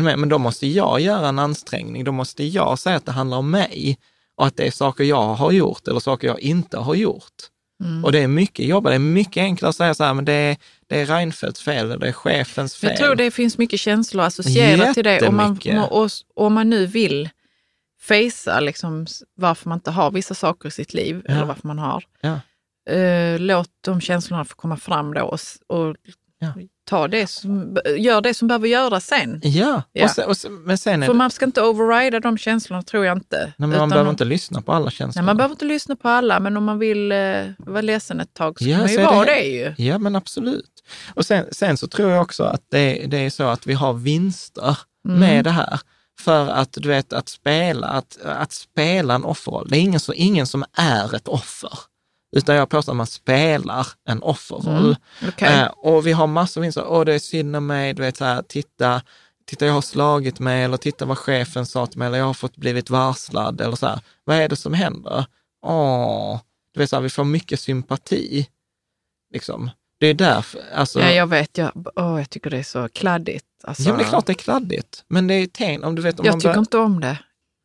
Men, då måste jag göra en ansträngning. Då måste jag säga att det handlar om mig och att det är saker jag har gjort eller saker jag inte har gjort. Mm. Och det är mycket jobb. Det är mycket enklare att säga så här, men det är, det är Reinfeldts fel eller det är chefens fel. Jag tror det finns mycket känslor associerat till det. Om man, och om man nu vill fejsa liksom, varför man inte har vissa saker i sitt liv, Ja. eller varför man har, Ja. Eh, låt de känslorna få komma fram då och, och Ja. ta det som, gör det som behöver göras sen. Ja, Ja. Och sen, och sen, men sen För det, man ska inte overrida de känslorna, tror jag inte. nej, men man behöver om- inte lyssna på alla känslor. Nej, man behöver inte lyssna på alla, men om man vill eh, vara ledsen ett tag så Ja, kan man ju vara det. det, ju. Ja, men absolut. Och sen, sen så tror jag också att det, det är så att vi har vinster Mm. med det här. För att du vet, att spela, att, att spela en offerroll, det är ingen, så, ingen som är ett offer. Utan jag påstår att man spelar en offerroll. Mm, okej. Eh, och vi har massor av vinster. Åh, det är synd om mig, du vet så här, titta, titta jag har slagit mig, eller titta vad chefen sa till mig, eller jag har fått blivit varslad, eller så här. Vad är det som händer? Åh, du vet så här, vi får mycket sympati. Liksom. Det är därför, alltså. Ja, jag vet. Jag, åh, jag tycker det är så kladdigt. Alltså, Ja, men det är klart det är kladdigt. Men det är ten, om du vet om jag man tycker bör- inte om det.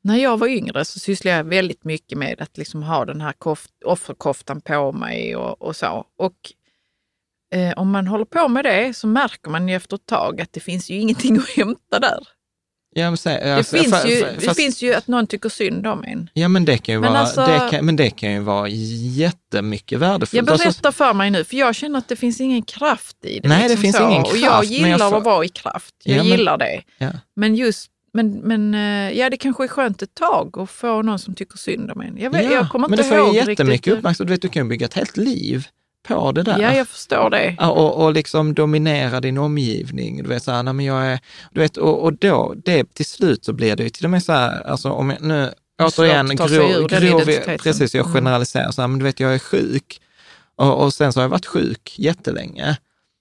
När jag var yngre så sysslade jag väldigt mycket med att liksom ha den här koft, offerkoftan på mig och, och så. Och eh, om man håller på med det så märker man ju efter ett tag att det finns ju ingenting att hämta där. Ja, men, Det, alltså, finns, ju, fa- det fast- finns ju att någon tycker synd om en. Ja, men det kan ju Men vara, alltså- det kan, men det kan ju vara jättemycket värdefullt. Jag berättar Alltså, för mig nu, för jag känner att det finns ingen kraft i det. Nej, det liksom finns så. ingen Och jag kraft, men jag gillar får- att vara i kraft. Jag Ja, men- gillar det. ja. Men just, men, men eh, ja, det kanske är skönt ett tag att få någon som tycker synd om en. Jag, vet, Ja, jag kommer men inte det får ju jättemycket uppmärksamhet. Du vet, du kan ju bygga ett helt liv på det där. Ja, jag förstår det. Och, och liksom dominera din omgivning. Du vet, så här, nej, men jag är, du vet, och, och då, det, till slut så blir det ju till och med så här, alltså om jag nu, återigen, grov, precis, jag Mm. generaliserar, så här, men du vet, jag är sjuk och, och sen så har jag varit sjuk jättelänge.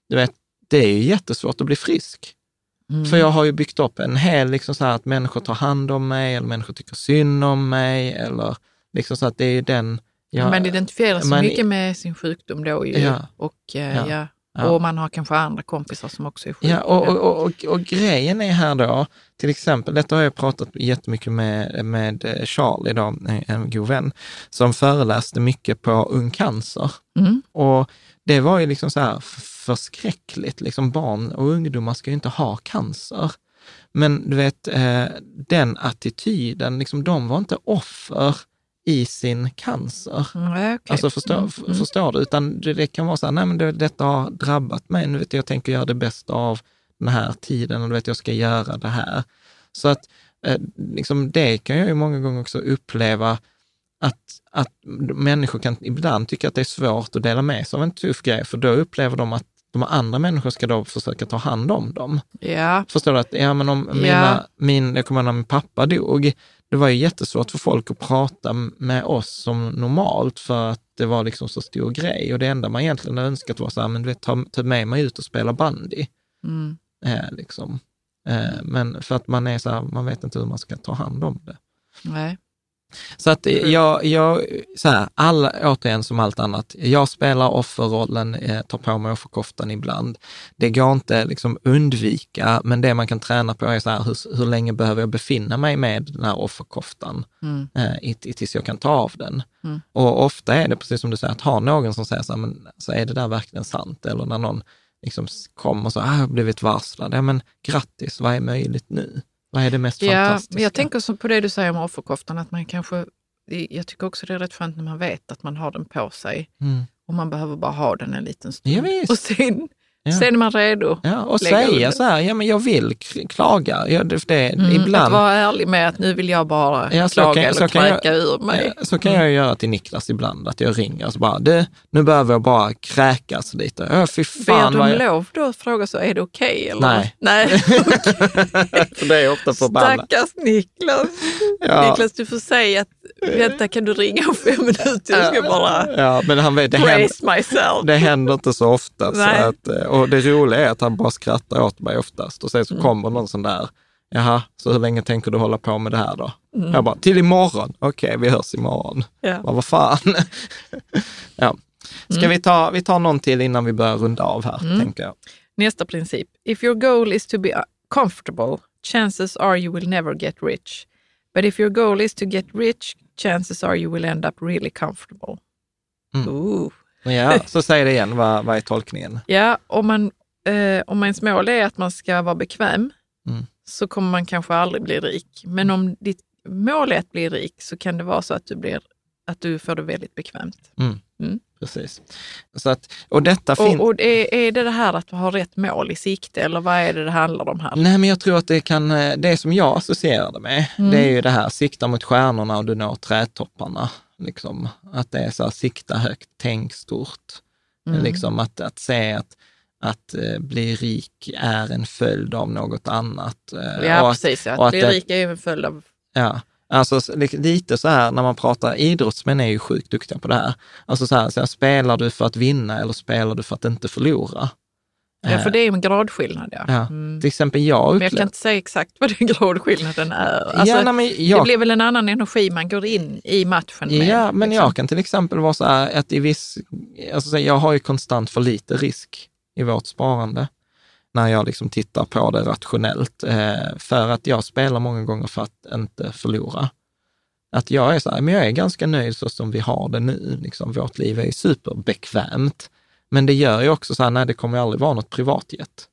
Du vet, det är ju jättesvårt att bli frisk. Mm. För jag har ju byggt upp en hel, liksom så här, att människor tar hand om mig, eller människor tycker synd om mig, eller liksom så att det är ju den... jag- man identifierar sig man- mycket med sin sjukdom då ju. Ja. Och eh, Ja. ja. Ja. Och man har kanske andra kompisar som också är sjuka. Ja, och, och, och, och, och grejen är här då, till exempel, detta har jag pratat jättemycket med, med Charlie, då, en god vän, som föreläste mycket på Ung Cancer. Mm. Och det var ju liksom så här förskräckligt, liksom barn och ungdomar ska ju inte ha cancer. Men du vet, eh, den attityden, liksom, de var inte offer i sin cancer. Mm, okej. Alltså förstår, Mm, mm. förstår du? Utan det, det kan vara så här, nej men det, detta har drabbat mig, nu vet jag, jag tänker göra det bästa av den här tiden och du vet jag ska göra det här. Så att eh, liksom det kan jag ju många gånger också uppleva att, att människor kan ibland tycka att det är svårt att dela med sig av en tuff grej, för då upplever de att de andra människor ska då försöka ta hand om dem. Ja, Förstår du? att ja, men om Ja. mina, min, jag kommer ihåg när min pappa dog, det var ju jättesvårt för folk att prata med oss som normalt för att det var liksom så stor grej. Och det enda man egentligen önskat var så här, men du vet, ta, ta med mig ut och spela bandy. mm. Eh, liksom. eh, men för att man är så här, man vet inte hur man ska ta hand om det. nej. Så att eh, jag, jag så här, alla, återigen som allt annat, jag spelar offerrollen, eh, tar på mig offerkoftan ibland. Det går inte liksom undvika, men det man kan träna på är så här, hur, hur länge behöver jag befinna mig med den här offerkoftan Mm. eh, tills jag kan ta av den. Mm. Och ofta är det precis som du säger, att ha någon som säger så här, men så är det där verkligen sant? Eller när någon liksom kommer och ah, jag har blivit varslad. Ja, men grattis, vad är möjligt nu? Vad är det mest Ja, fantastiska? men jag tänker på det du säger om offerkoftan, att man kanske... Jag tycker också det är rätt skönt när man vet att man har den på sig Mm. och man behöver bara ha den en liten stund. Ja, och sen, Ja. sen är man redo. Ja, och säga så här, ja men jag vill klaga. Ja, det, det, Mm, Att ibland, vara ärlig med att nu vill jag bara Ja, klaga kan- eller kan jag- kräka ur mig. ja, så kan jag ju göra till Niklas ibland, att jag ringer och så bara, du, nu behöver jag bara kräkas lite. Ja, fy Ber fan du vad om jag... lov då att fråga så, är det okej? eller? Nej. Nej. För det är ofta förbannat. Stackars Niklas. Ja. Niklas, du får säga att vänta, kan du ringa om fem minuter? Jag ska bara Ja, men han vet, det händer, myself. det händer inte så ofta. Så att, eh, och det roliga är att han bara skrattar åt mig oftast och sen Mm. så kommer någon sån där, jaha, så hur länge tänker du hålla på med det här då? Mm. Jag bara, till imorgon. Okej, vi hörs imorgon. Ja. Vad, vad fan. ja. Ska Mm. vi ta, vi tar någon till innan vi börjar runda av här, tänker jag. Nästa princip. If your goal is to be comfortable, chances are you will never get rich. But if your goal is to get rich, chances are you will end up really comfortable. Mm. Ooh. Ja, så säg det igen, vad, vad är tolkningen? Ja, om, man, eh, om ens mål är att man ska vara bekväm Mm. så kommer man kanske aldrig bli rik. Men om ditt mål är att bli rik så kan det vara så att du, blir, att du får det väldigt bekvämt. Precis. Så att, och detta finns... Och, och är, är det det här att ha rätt mål i sikte eller vad är det det handlar om här? Nej, men jag tror att det kan, eh, det som jag associerade med, Mm. det är ju det här, sikta mot stjärnorna och du når trädtopparna. Liksom. Att det är så här, sikta högt, tänk stort. Mm. Liksom att, att se att, att eh, bli rik är en följd av något annat. eh, Ja, och att- precis. Ja. och Att bli det- rik är ju en följd av... Ja, alltså lite så här när man pratar, idrottsmän är ju sjukt duktiga på det här. Alltså så här, så här, spelar du för att vinna eller spelar du för att inte förlora? Ja, för det är ju en gradskillnad. Ja. Ja, Mm. till exempel jag Men jag kan inte säga exakt vad den gradskillnaden är. Alltså, ja, nej, men Det jag, blir väl en annan energi man går in i matchen med. ja, men liksom. jag kan till exempel vara så här att i viss, alltså jag har ju konstant för lite risk i vårt sparande när jag liksom tittar på det rationellt, eh, för att jag spelar många gånger för att inte förlora. Att jag är så här, men jag är ganska nöjd så som vi har det nu. Liksom, vårt liv är superbekvämt. Men det gör ju också så här, nej, det kommer aldrig vara något privatjet.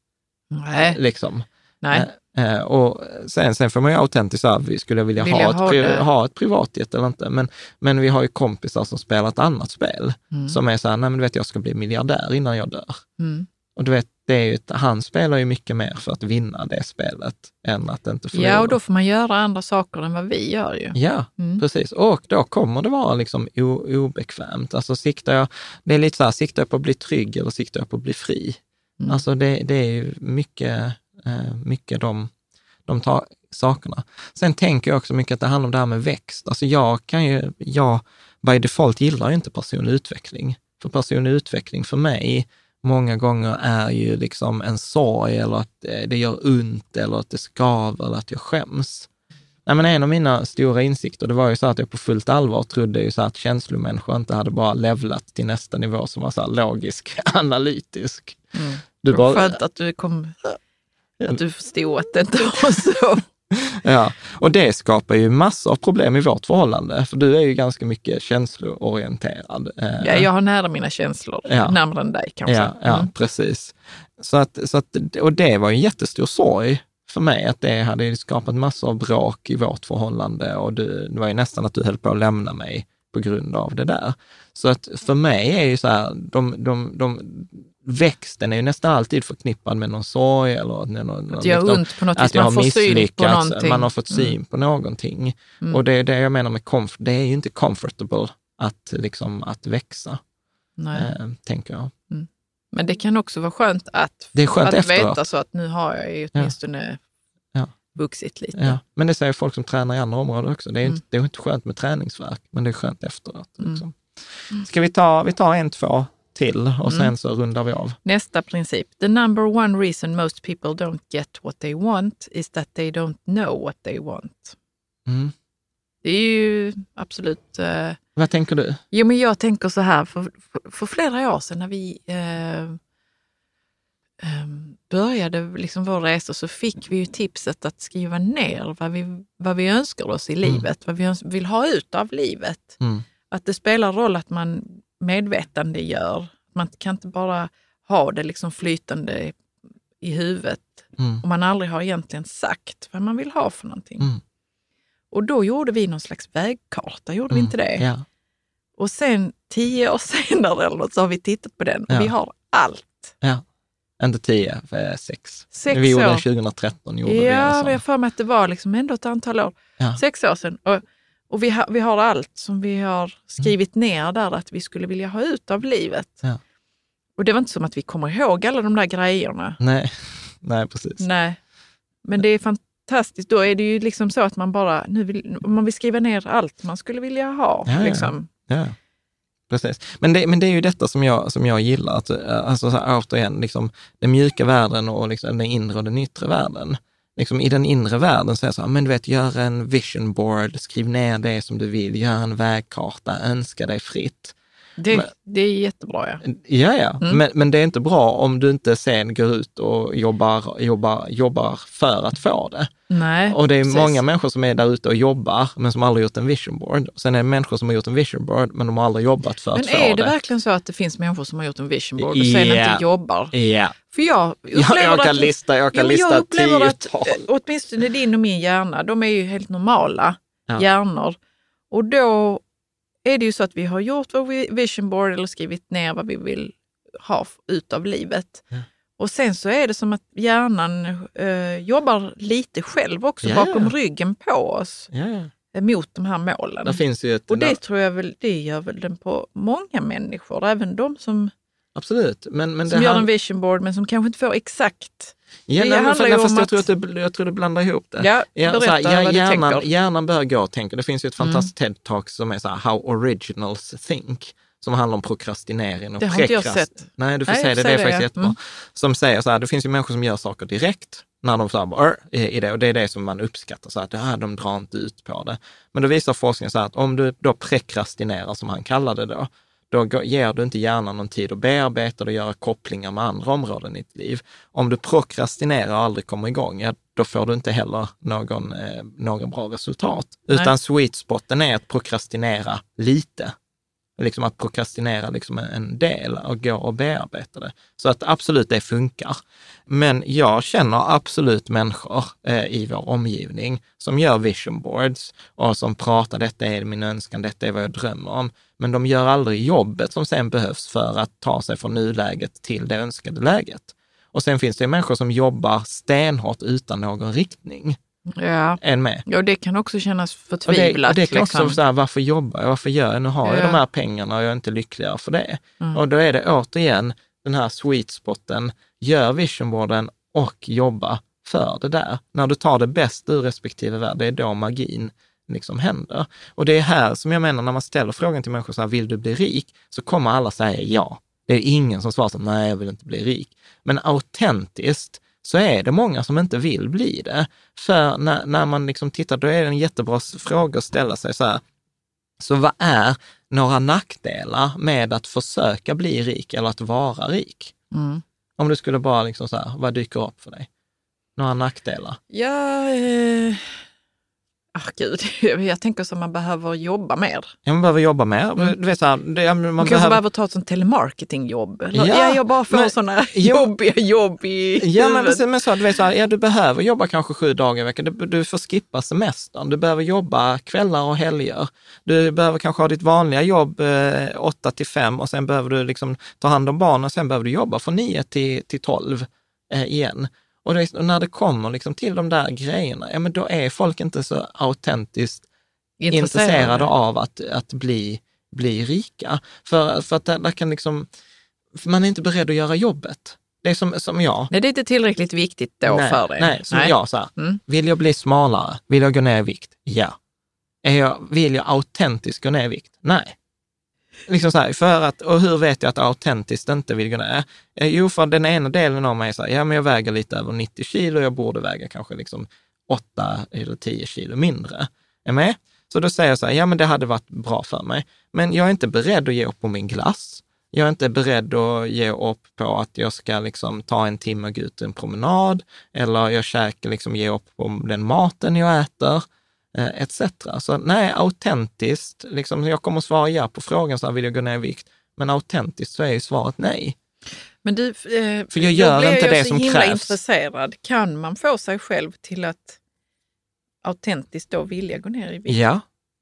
Nej, Liksom. nej. Eh, eh, och sen, sen får man ju autentiskt vi skulle jag vilja, Vilja ha, ett, ha pri, det. ha ett privatjet eller inte. Men, men vi har ju kompisar som spelar ett annat spel, Mm. som är så här, nej men du vet, jag ska bli miljardär innan jag dör. Mm. Och du vet, det är ju, han spelar ju mycket mer för att vinna det spelet än att inte förlora. Ja, och då får man göra andra saker än vad vi gör ju. Ja, Mm. precis. Och då kommer det vara liksom obekvämt. Alltså siktar jag, det är lite så här, siktar jag på att bli trygg eller siktar jag på att bli fri? Mm. Alltså det, det är ju mycket, eh, mycket de, de tar sakerna. Sen tänker jag också mycket att det handlar om det här med växt. Alltså jag kan ju, jag by default gillar ju inte personlig utveckling. För personlig utveckling för mig många gånger är ju liksom en sorg eller att eh, det gör ont eller att det skaver eller att jag skäms. Nej, men en av mina stora insikter, det var ju så att jag på fullt allvar trodde ju så att känslomänniskor inte hade bara levlat till nästa nivå som var så logisk, analytisk. Mm. Du var skönt att du kom, att du förstod att det inte var så. Ja, och det skapar ju massor av problem i vårt förhållande, för du är ju ganska mycket känsloorienterad. Eh, Ja, jag har nära mina känslor, Ja. närmare än dig kanske. Ja, ja Mm. precis. Så att, så att, och det var en jättestor sorg för mig, att det hade skapat massor av bråk i vårt förhållande och du, det var ju nästan att du höll på att lämna mig på grund av det där. Så att för mig är ju så här, de, de, de, växten är ju nästan alltid förknippad med någon sorg eller att, någon, Att göra liksom, ont på något att jag man har misslyckats, man har fått syn Mm. på någonting. Mm. Och det är det jag menar med comf- det är ju inte comfortable att, liksom, att växa, eh, tänker jag. Men det kan också vara skönt att, Det är skönt att efteråt. veta så att nu har jag ju åtminstone Ja. vuxit lite. Ja, men det säger folk som tränar i andra områden också. Det är, Mm. inte, det är inte skönt med träningsverk, men det är skönt efteråt. Mm. Liksom. Ska vi ta, vi tar en, två till och sen Mm. så rundar vi av. Nästa princip. The number one reason most people don't get what they want is that they don't know what they want. Mm. Det är ju absolut... eh, Vad tänker du? Jo, men jag tänker så här, för, för, för flera år sedan när vi eh, eh, började liksom vår resa så fick vi ju tipset att skriva ner vad vi, vad vi önskar oss i livet, vad vi vill ha ut av livet. Mm. Att det spelar roll att man medvetande gör. Man kan inte bara ha det liksom flytande i huvudet Mm. om man aldrig har egentligen sagt vad man vill ha för någonting. Mm. Och då gjorde vi någon slags vägkarta, gjorde vi inte det? Ja. Och sen tio år senare eller något, så har vi tittat på den och Ja. vi har allt. ja. Inte tio, sex. Sex vi gjorde år. den 2013. Gjorde ja, vi har sån. för mig att det var liksom ändå ett antal år. Ja. Sex år sedan. Och, och vi, har, vi har allt som vi har skrivit ner där att vi skulle vilja ha ut av livet. Ja. Och det var inte som att vi kommer ihåg alla de där grejerna. Nej. Nej, precis. Nej. Men det är fantastiskt. Då är det ju liksom så att man bara, nu vill, man vill skriva ner allt man skulle vilja ha. Ja, liksom. Ja, precis. Men det, men det är ju detta som jag, som jag gillar, att, eh, alltså så här, återigen, liksom, den mjuka världen och liksom, den inre och den yttre världen. Liksom, I den inre världen säga så här, men du vet, gör en vision board, skriv ner det som du vill, gör en vägkarta, önska dig fritt. Det, Men- det är jättebra. Ja. Ja, ja, Mm. men, men det är inte bra om du inte sen går ut och jobbar, jobbar, jobbar för att få det. Nej, Och det är precis. många människor som är där ute och jobbar, men som aldrig gjort en vision board. Sen är det människor som har gjort en vision board, men de har aldrig jobbat för Men att få är det det. verkligen så att det finns människor som har gjort en vision board och sen Ja. inte jobbar? Ja, För jag jag, upplever jag kan att, lista, jag kan ja, men lista jag upplever att tiotal. eh, åtminstone din och min hjärna, de är ju helt normala Ja. hjärnor. Och då är det ju så att vi har gjort vår vi- vision board eller skrivit ner vad vi vill ha ut av livet. Ja. Och sen så är det som att hjärnan eh, jobbar lite själv också ja. bakom ryggen på oss eh, mot de här målen. Ett... Och det tror jag väl, det gör väl den på många människor, även de som, Absolut. Men, men som det gör en vision board men som kanske inte får exakt. Ja, det handlar ju om fast jag, att- tror att det, jag tror det blandar ihop det. Ja, Ja, berätta här, ja, vad du hjärnan, tänker. hjärnan bör gå och tänka. Det finns ju ett Mm. fantastiskt TED-talk som är så här, How Originals Think, som handlar om prokrastinering och Det har inte jag prekrast- sett. Nej, du får Nej, se jag det. Det är faktiskt det, jättebra. Mm. Som säger så här, det finns ju människor som gör saker direkt när de så här, bara, i det, och det är det som man uppskattar, så att ja, de drar inte ut på det. Men då visar forskningen så här att om du då prekrastinerar, som han kallar det då, då ger du inte hjärnan någon tid att bearbeta och göra kopplingar med andra områden i ditt liv. Om du prokrastinerar och aldrig kommer igång, ja, då får du inte heller någon, eh, någon bra resultat. Utan Nej. sweet spoten är att prokrastinera lite. Liksom att prokrastinera liksom en del och gå och bearbeta det. Så att absolut, det funkar. Men jag känner absolut människor eh, i vår omgivning som gör vision boards och som pratar, detta är min önskan, detta är vad jag drömmer om. Men de gör aldrig jobbet som sen behövs för att ta sig från nuläget till det önskade läget. Och sen finns det människor som jobbar stenhårt utan någon riktning. Ja. Än med. ja, det kan också kännas Och det, förtvivlat. och det kan också liksom. vara så här, varför jobbar jag? Varför gör jag? Nu har jag Ja. de här pengarna och jag är inte lyckligare för det. Mm. Och då är det återigen den här sweet spoten, gör visionboarden och jobba för det där. När du tar det bästa ur respektive värld, det är då magin liksom händer. Och det är här som jag menar, när man ställer frågan till människor så här, vill du bli rik? Så kommer alla säga ja. Det är ingen som svarar så, nej, jag vill inte bli rik. Men autentiskt så är det många som inte vill bli det. För när, när man liksom tittar, då är det en jättebra fråga att ställa sig så här, så vad är några nackdelar med att försöka bli rik eller att vara rik? Mm. Om du skulle bara liksom så här, vad dyker upp för dig? Några nackdelar? Ja, eh... Ah, gud, jag tänker som man behöver jobba mer. Ja, man behöver jobba mer. Du vet, så här, det, man, Man kanske behöver ta ett sånt telemarketingjobb. Eller, Ja, ja, jag bara får men- sådana Jo. jobbiga jobb i Ja, men huvudet. precis, men så, du vet så här, ja, du behöver jobba kanske sju dagar i veckan. Du, du får skippa semestern. Du behöver jobba kvällar och helger. Du behöver kanske ha ditt vanliga jobb eh, 8 till 5 och sen behöver du liksom ta hand om barnen och sen behöver du jobba från 9 till, till 12 eh, igen. Och, det, när det kommer liksom till de där grejerna, ja men då är folk inte så autentiskt intresserade av att, att bli, bli rika. För, för att där, där kan liksom, man är inte beredd att göra jobbet. Det är som, som jag. Nej, det är inte tillräckligt viktigt då nej, för dig. Nej, som jag så här. Mm. Vill jag bli smalare? Vill jag gå ner i vikt? Ja. Är jag, vill jag autentiskt gå ner i vikt? Nej. Liksom så här, för att, och hur vet jag att autentiskt inte vill gå ner? Eh, jo, för den ena delen av mig är så här, ja men jag väger lite över 90 kilo, jag borde väga kanske liksom 8 eller 10 kilo mindre. Är med? Så då säger jag så här, ja men det hade varit bra för mig. Men jag är inte beredd att ge upp på min glass. Jag är inte beredd att ge upp på att jag ska liksom ta en timme och gå ut en promenad, eller jag käkar liksom ge upp på den maten jag äter, etc. Så nej, autentiskt, liksom, jag kommer att svara ja på frågan, så här, vill jag gå ner i vikt? Men autentiskt så är ju svaret nej. Men du, eh, För jag gör blir inte jag det som himla krävs. intresserad. Kan man få sig själv till att autentiskt då vilja gå ner i vikt? Ja,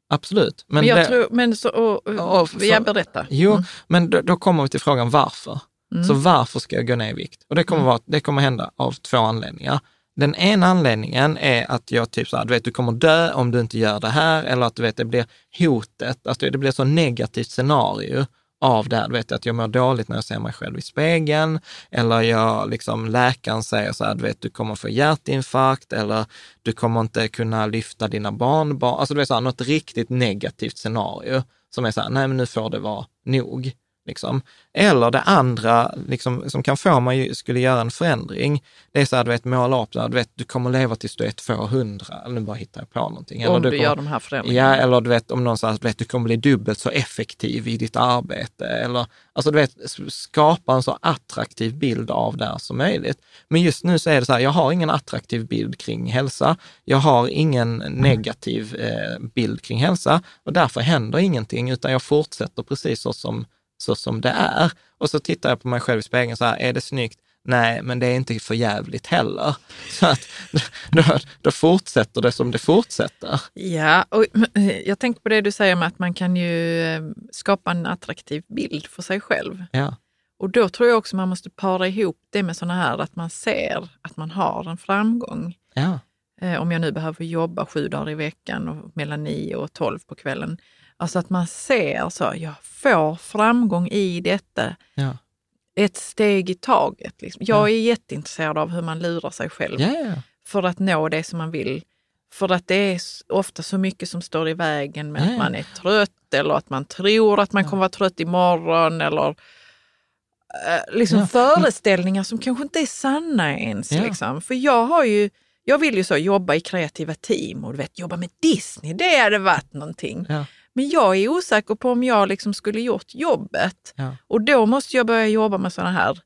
absolut. Men, jag det- tror, men så, och, och, Och för- jag berättar. Jo, Mm. men då, då kommer vi till frågan varför. Mm. Så varför ska jag gå ner i vikt? Och det kommer, vara, det kommer hända av två anledningar. Den ena anledningen är att jag typ så här, du vet, du kommer dö om du inte gör det här, eller att du vet, det blir hotet, alltså det blir så negativt scenario av det här. Du vet, att jag mår dåligt när jag ser mig själv i spegeln, eller jag, liksom, läkaren säger så här, du vet, du kommer få hjärtinfarkt, eller du kommer inte kunna lyfta dina barnbarn. Alltså du vet, så här, något riktigt negativt scenario som är så här, nej men nu får det vara nog. Liksom. Eller det andra liksom, som kan få mig skulle göra en förändring, det är så här, du vet, måla upp, du vet, du kommer leva tills du är 200, eller nu bara hittar jag på någonting. Eller Om du, kommer, gör de här förändringarna. Ja, eller du vet, om någon säger att du du kommer bli dubbelt så effektiv i ditt arbete. Eller, alltså du vet, skapa en så attraktiv bild av det här som möjligt. Men just nu så är det så här, jag har ingen attraktiv bild kring hälsa. Jag har ingen negativ eh, bild kring hälsa och därför händer ingenting, utan jag fortsätter precis så som, så som det är. Och så tittar jag på mig själv i spegeln så här, är det snyggt? Nej, men det är inte för jävligt heller. Så att då, då fortsätter det som det fortsätter. Ja, och eh, jag tänker på det du säger med att man kan ju eh, skapa en attraktiv bild för sig själv. Ja. Och då tror jag också man måste para ihop det med sådana här att man ser att man har en framgång. Ja. Eh, om jag nu behöver jobba sju dagar i veckan och mellan nio och tolv på kvällen. Alltså att man ser så, jag får framgång i detta. Ja. Ett steg i taget. Liksom. Jag Ja. är jätteintresserad av hur man lurar sig själv ja. för att nå det som man vill. För att det är ofta så mycket som står i vägen med Ja, att man är trött eller att man tror att man kommer vara trött imorgon eller eh, liksom Ja. föreställningar som kanske inte är sanna ens. Ja. Liksom. För jag har ju, jag vill ju så jobba i kreativa team och du vet, jobba med Disney, det hade varit någonting. Ja. Men jag är osäker på om jag liksom skulle gjort jobbet. Ja. Och då måste jag börja jobba med sådana här,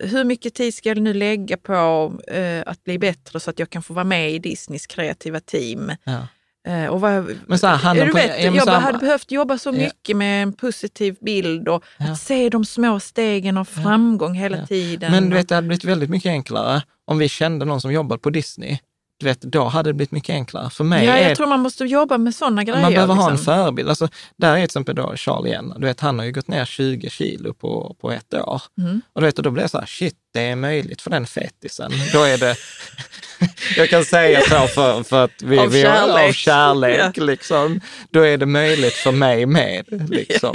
hur mycket tid ska jag nu lägga på eh, att bli bättre så att jag kan få vara med i Disneys kreativa team? Ja. Eh, och vad, Men så här, du på- vet, jag här- hade behövt jobba så Ja. mycket med en positiv bild och att se de små stegen av framgång hela tiden. Men du vet, det hade blivit väldigt mycket enklare om vi kände någon som jobbade på Disney. Du vet, då hade det blivit mycket enklare. För mig ja, är jag tror man måste jobba med sådana grejer. man behöver ha en liksom. förebild. Alltså, där är till exempel då Charlie igen. Du vet, han har ju gått ner 20 kilo på, på ett år. Mm. Och, du vet, och då blir jag så här, shit, det är möjligt för den fetisen. Då är det, jag kan säga så för, för att vi, Av vi har- av kärlek liksom. Då är det möjligt för mig med. Liksom.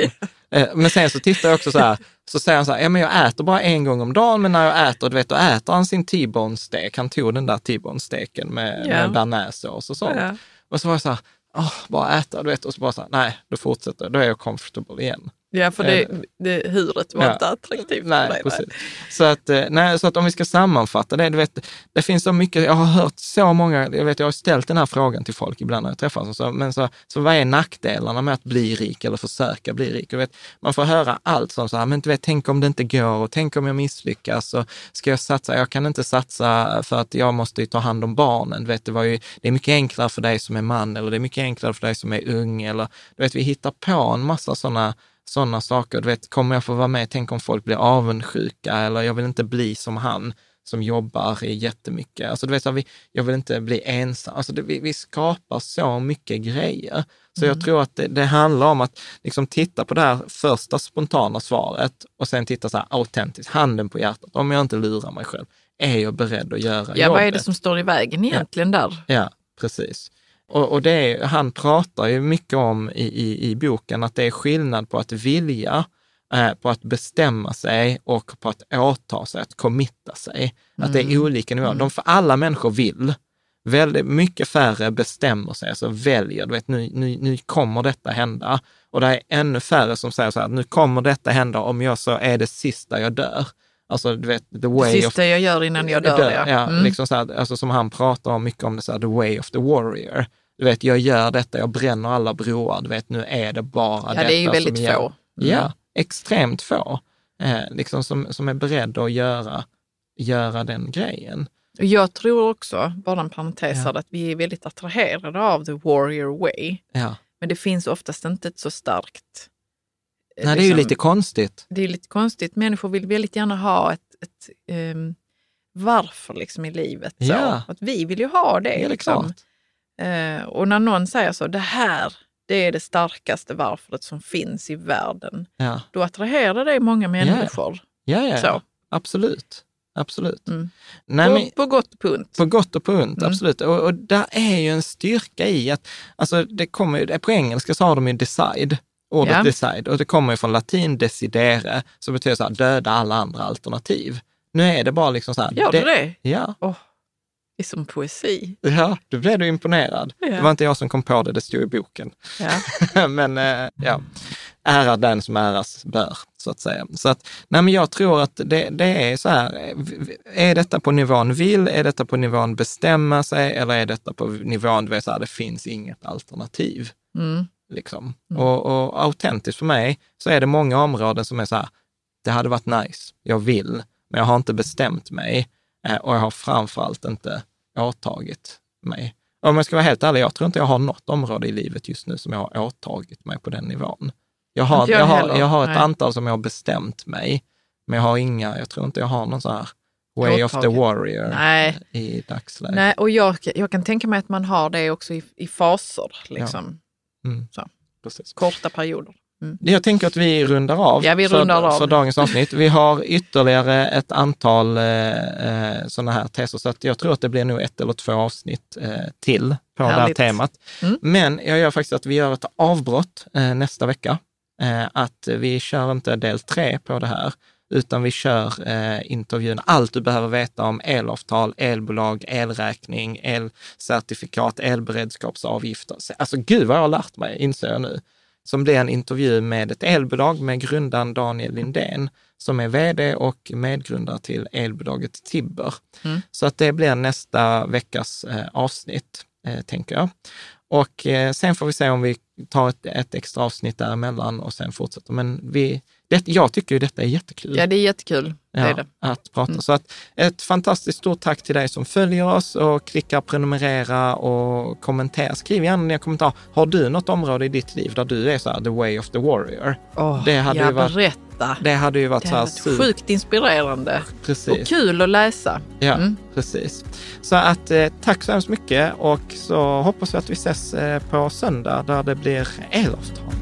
Eh, Men sen så tittar jag också så här, så säger han så här, ja men jag äter bara en gång om dagen, men när jag äter, du vet, då äter han sin T-bone steak. Han tog den där T-bone steken med, Ja. med bearnaisesås och sånt. Ja. Och så var jag så här, åh, bara äta, du vet, och så bara så här, nej, då fortsätter jag, då är jag comfortable igen. Ja, för det, det huret var Ja. inte attraktivt för Nej, dig. precis. Så att, eh, nej, så att om vi ska sammanfatta det, du vet, det finns så mycket, jag har hört så många, jag vet jag har ställt den här frågan till folk ibland när jag träffar dem, så, men så, så vad är nackdelarna med att bli rik eller försöka bli rik? Du vet, man får höra allt som så här, men du vet, tänk om det inte går och tänk om jag misslyckas och ska jag satsa? Jag kan inte satsa för att jag måste ju ta hand om barnen. Du vet, det, var ju, det är mycket enklare för dig som är man eller det är mycket enklare för dig som är ung eller du vet, vi hittar på en massa sådana sådana saker. Du vet, kommer jag få vara med? Tänk om folk blir avundsjuka eller jag vill inte bli som han som jobbar jättemycket. Alltså, du vet, så här, vi, jag vill inte bli ensam. Alltså, det, vi, vi skapar så mycket grejer. Så jag tror att det, det handlar om att liksom titta på det här första spontana svaret och sen titta så här autentiskt, handen på hjärtat. Om jag inte lurar mig själv, är jag beredd att göra Ja, jobbet? vad är det som står i vägen egentligen där? Ja, precis. Och, och det är, han pratar ju mycket om i, i, i boken att det är skillnad på att vilja, eh, på att bestämma sig och på att åta sig, att committa sig. Att det är olika nivåer. De, för alla människor vill. Väldigt mycket färre bestämmer sig, alltså väljer, du vet, nu, nu, nu kommer detta hända. Och det är ännu färre som säger så här, nu kommer detta hända om jag så är det sista jag dör. Alltså, du vet, the Det way of sista jag gör innan jag dör, ja. Ja, Mm. liksom så här, alltså som han pratar om mycket om det, så här, the way of the warrior. Du vet, jag gör detta, jag bränner alla broar, du vet, nu är det bara Ja, detta det är ju väldigt som få. Mm. Ja, extremt få. Eh, liksom som, som är beredda att göra, göra den grejen. Och jag tror också, bara en parentes Ja. att vi är väldigt attraherade av the warrior way. Ja. Men det finns oftast inte ett så starkt... eh, Nej, det är ju liksom- lite konstigt. Det är lite konstigt. Människor vill väldigt gärna ha ett, ett ehm, varför liksom i livet. Så. Ja. Att vi vill ju ha det. Det är liksom. klart. Eh, och när någon säger så, det här det är det starkaste varföret som finns i världen, Ja, då attraherar det många människor. ja, ja, ja. absolut. Absolut. Mm. Nej, på, men, på gott och på ont. På gott och på ont, Mm. absolut. Och, och där är ju en styrka i att, alltså det kommer på engelska så har de ju decide, ordet Ja. decide, och det kommer ju från latin decidere, som betyder så här, döda alla andra alternativ. Nu är det bara liksom så här. Gör du det? Ja, det är som poesi. ja, då blev du imponerad. Ja. Det var inte jag som kom på det, det stod i boken. Ja. men eh, ja, ära den som äras bör, så att säga. Så att, nej men jag tror att det, det är så här, är detta på nivån vill, är detta på nivån bestämma sig eller är detta på nivån, du vet, så här, det finns inget alternativ. Mm. Liksom. Och, och autentiskt för mig så är det många områden som är så här, det hade varit nice, jag vill, men jag har inte bestämt mig eh, och jag har framförallt inte åtagit mig. Om jag ska vara helt ärlig, jag tror inte jag har något område i livet just nu som jag har åtagit mig på den nivån. Jag har, jag jag har, jag har ett nej. antal som jag har bestämt mig, men jag har inga, jag tror inte jag har någon så här way of the warrior Nej. i dagsläget. Nej, och jag, jag kan tänka mig att man har det också i, i faser, liksom. Mm. Så. Precis. korta perioder. Jag tänker att vi rundar av, Ja, vi för, rundar av. för dagens avsnitt. Vi har ytterligare ett antal eh, eh, sådana här teser, så att jag tror att det blir nog ett eller två avsnitt eh, till på det här Härligt. temat. Mm. Men jag gör faktiskt att vi gör ett avbrott eh, nästa vecka. Eh, att vi kör inte del tre på det här, utan vi kör eh, intervjun, allt du behöver veta om elavtal, elbolag, elräkning, elcertifikat, elberedskapsavgifter. Alltså gud vad jag har lärt mig, inser jag nu. Som blir en intervju med ett elbolag med grundaren Daniel Lindén, som är vd och medgrundare till elbolaget Tibber. Mm. Så att det blir nästa veckas eh, avsnitt, eh, tänker jag. Och eh, sen får vi se om vi tar ett, ett extra avsnitt däremellan och sen fortsätter. Men vi, det, jag tycker ju detta är jättekul. Ja, det är jättekul. Det Ja, är det. att prata. Så att ett fantastiskt stort tack till dig som följer oss och klickar prenumerera och kommentera. Skriv gärna dina kommentarer. Har du något område i ditt liv där du är så här, the way of the warrior? Åh, Det hade ja, ju varit- berätta. Det hade ju varit Det så här har varit super- sjukt inspirerande och Precis. kul att läsa. Ja, Mm. precis. Så att eh, tack så hemskt mycket och så hoppas vi att vi ses eh, på söndag där det blir elavtal.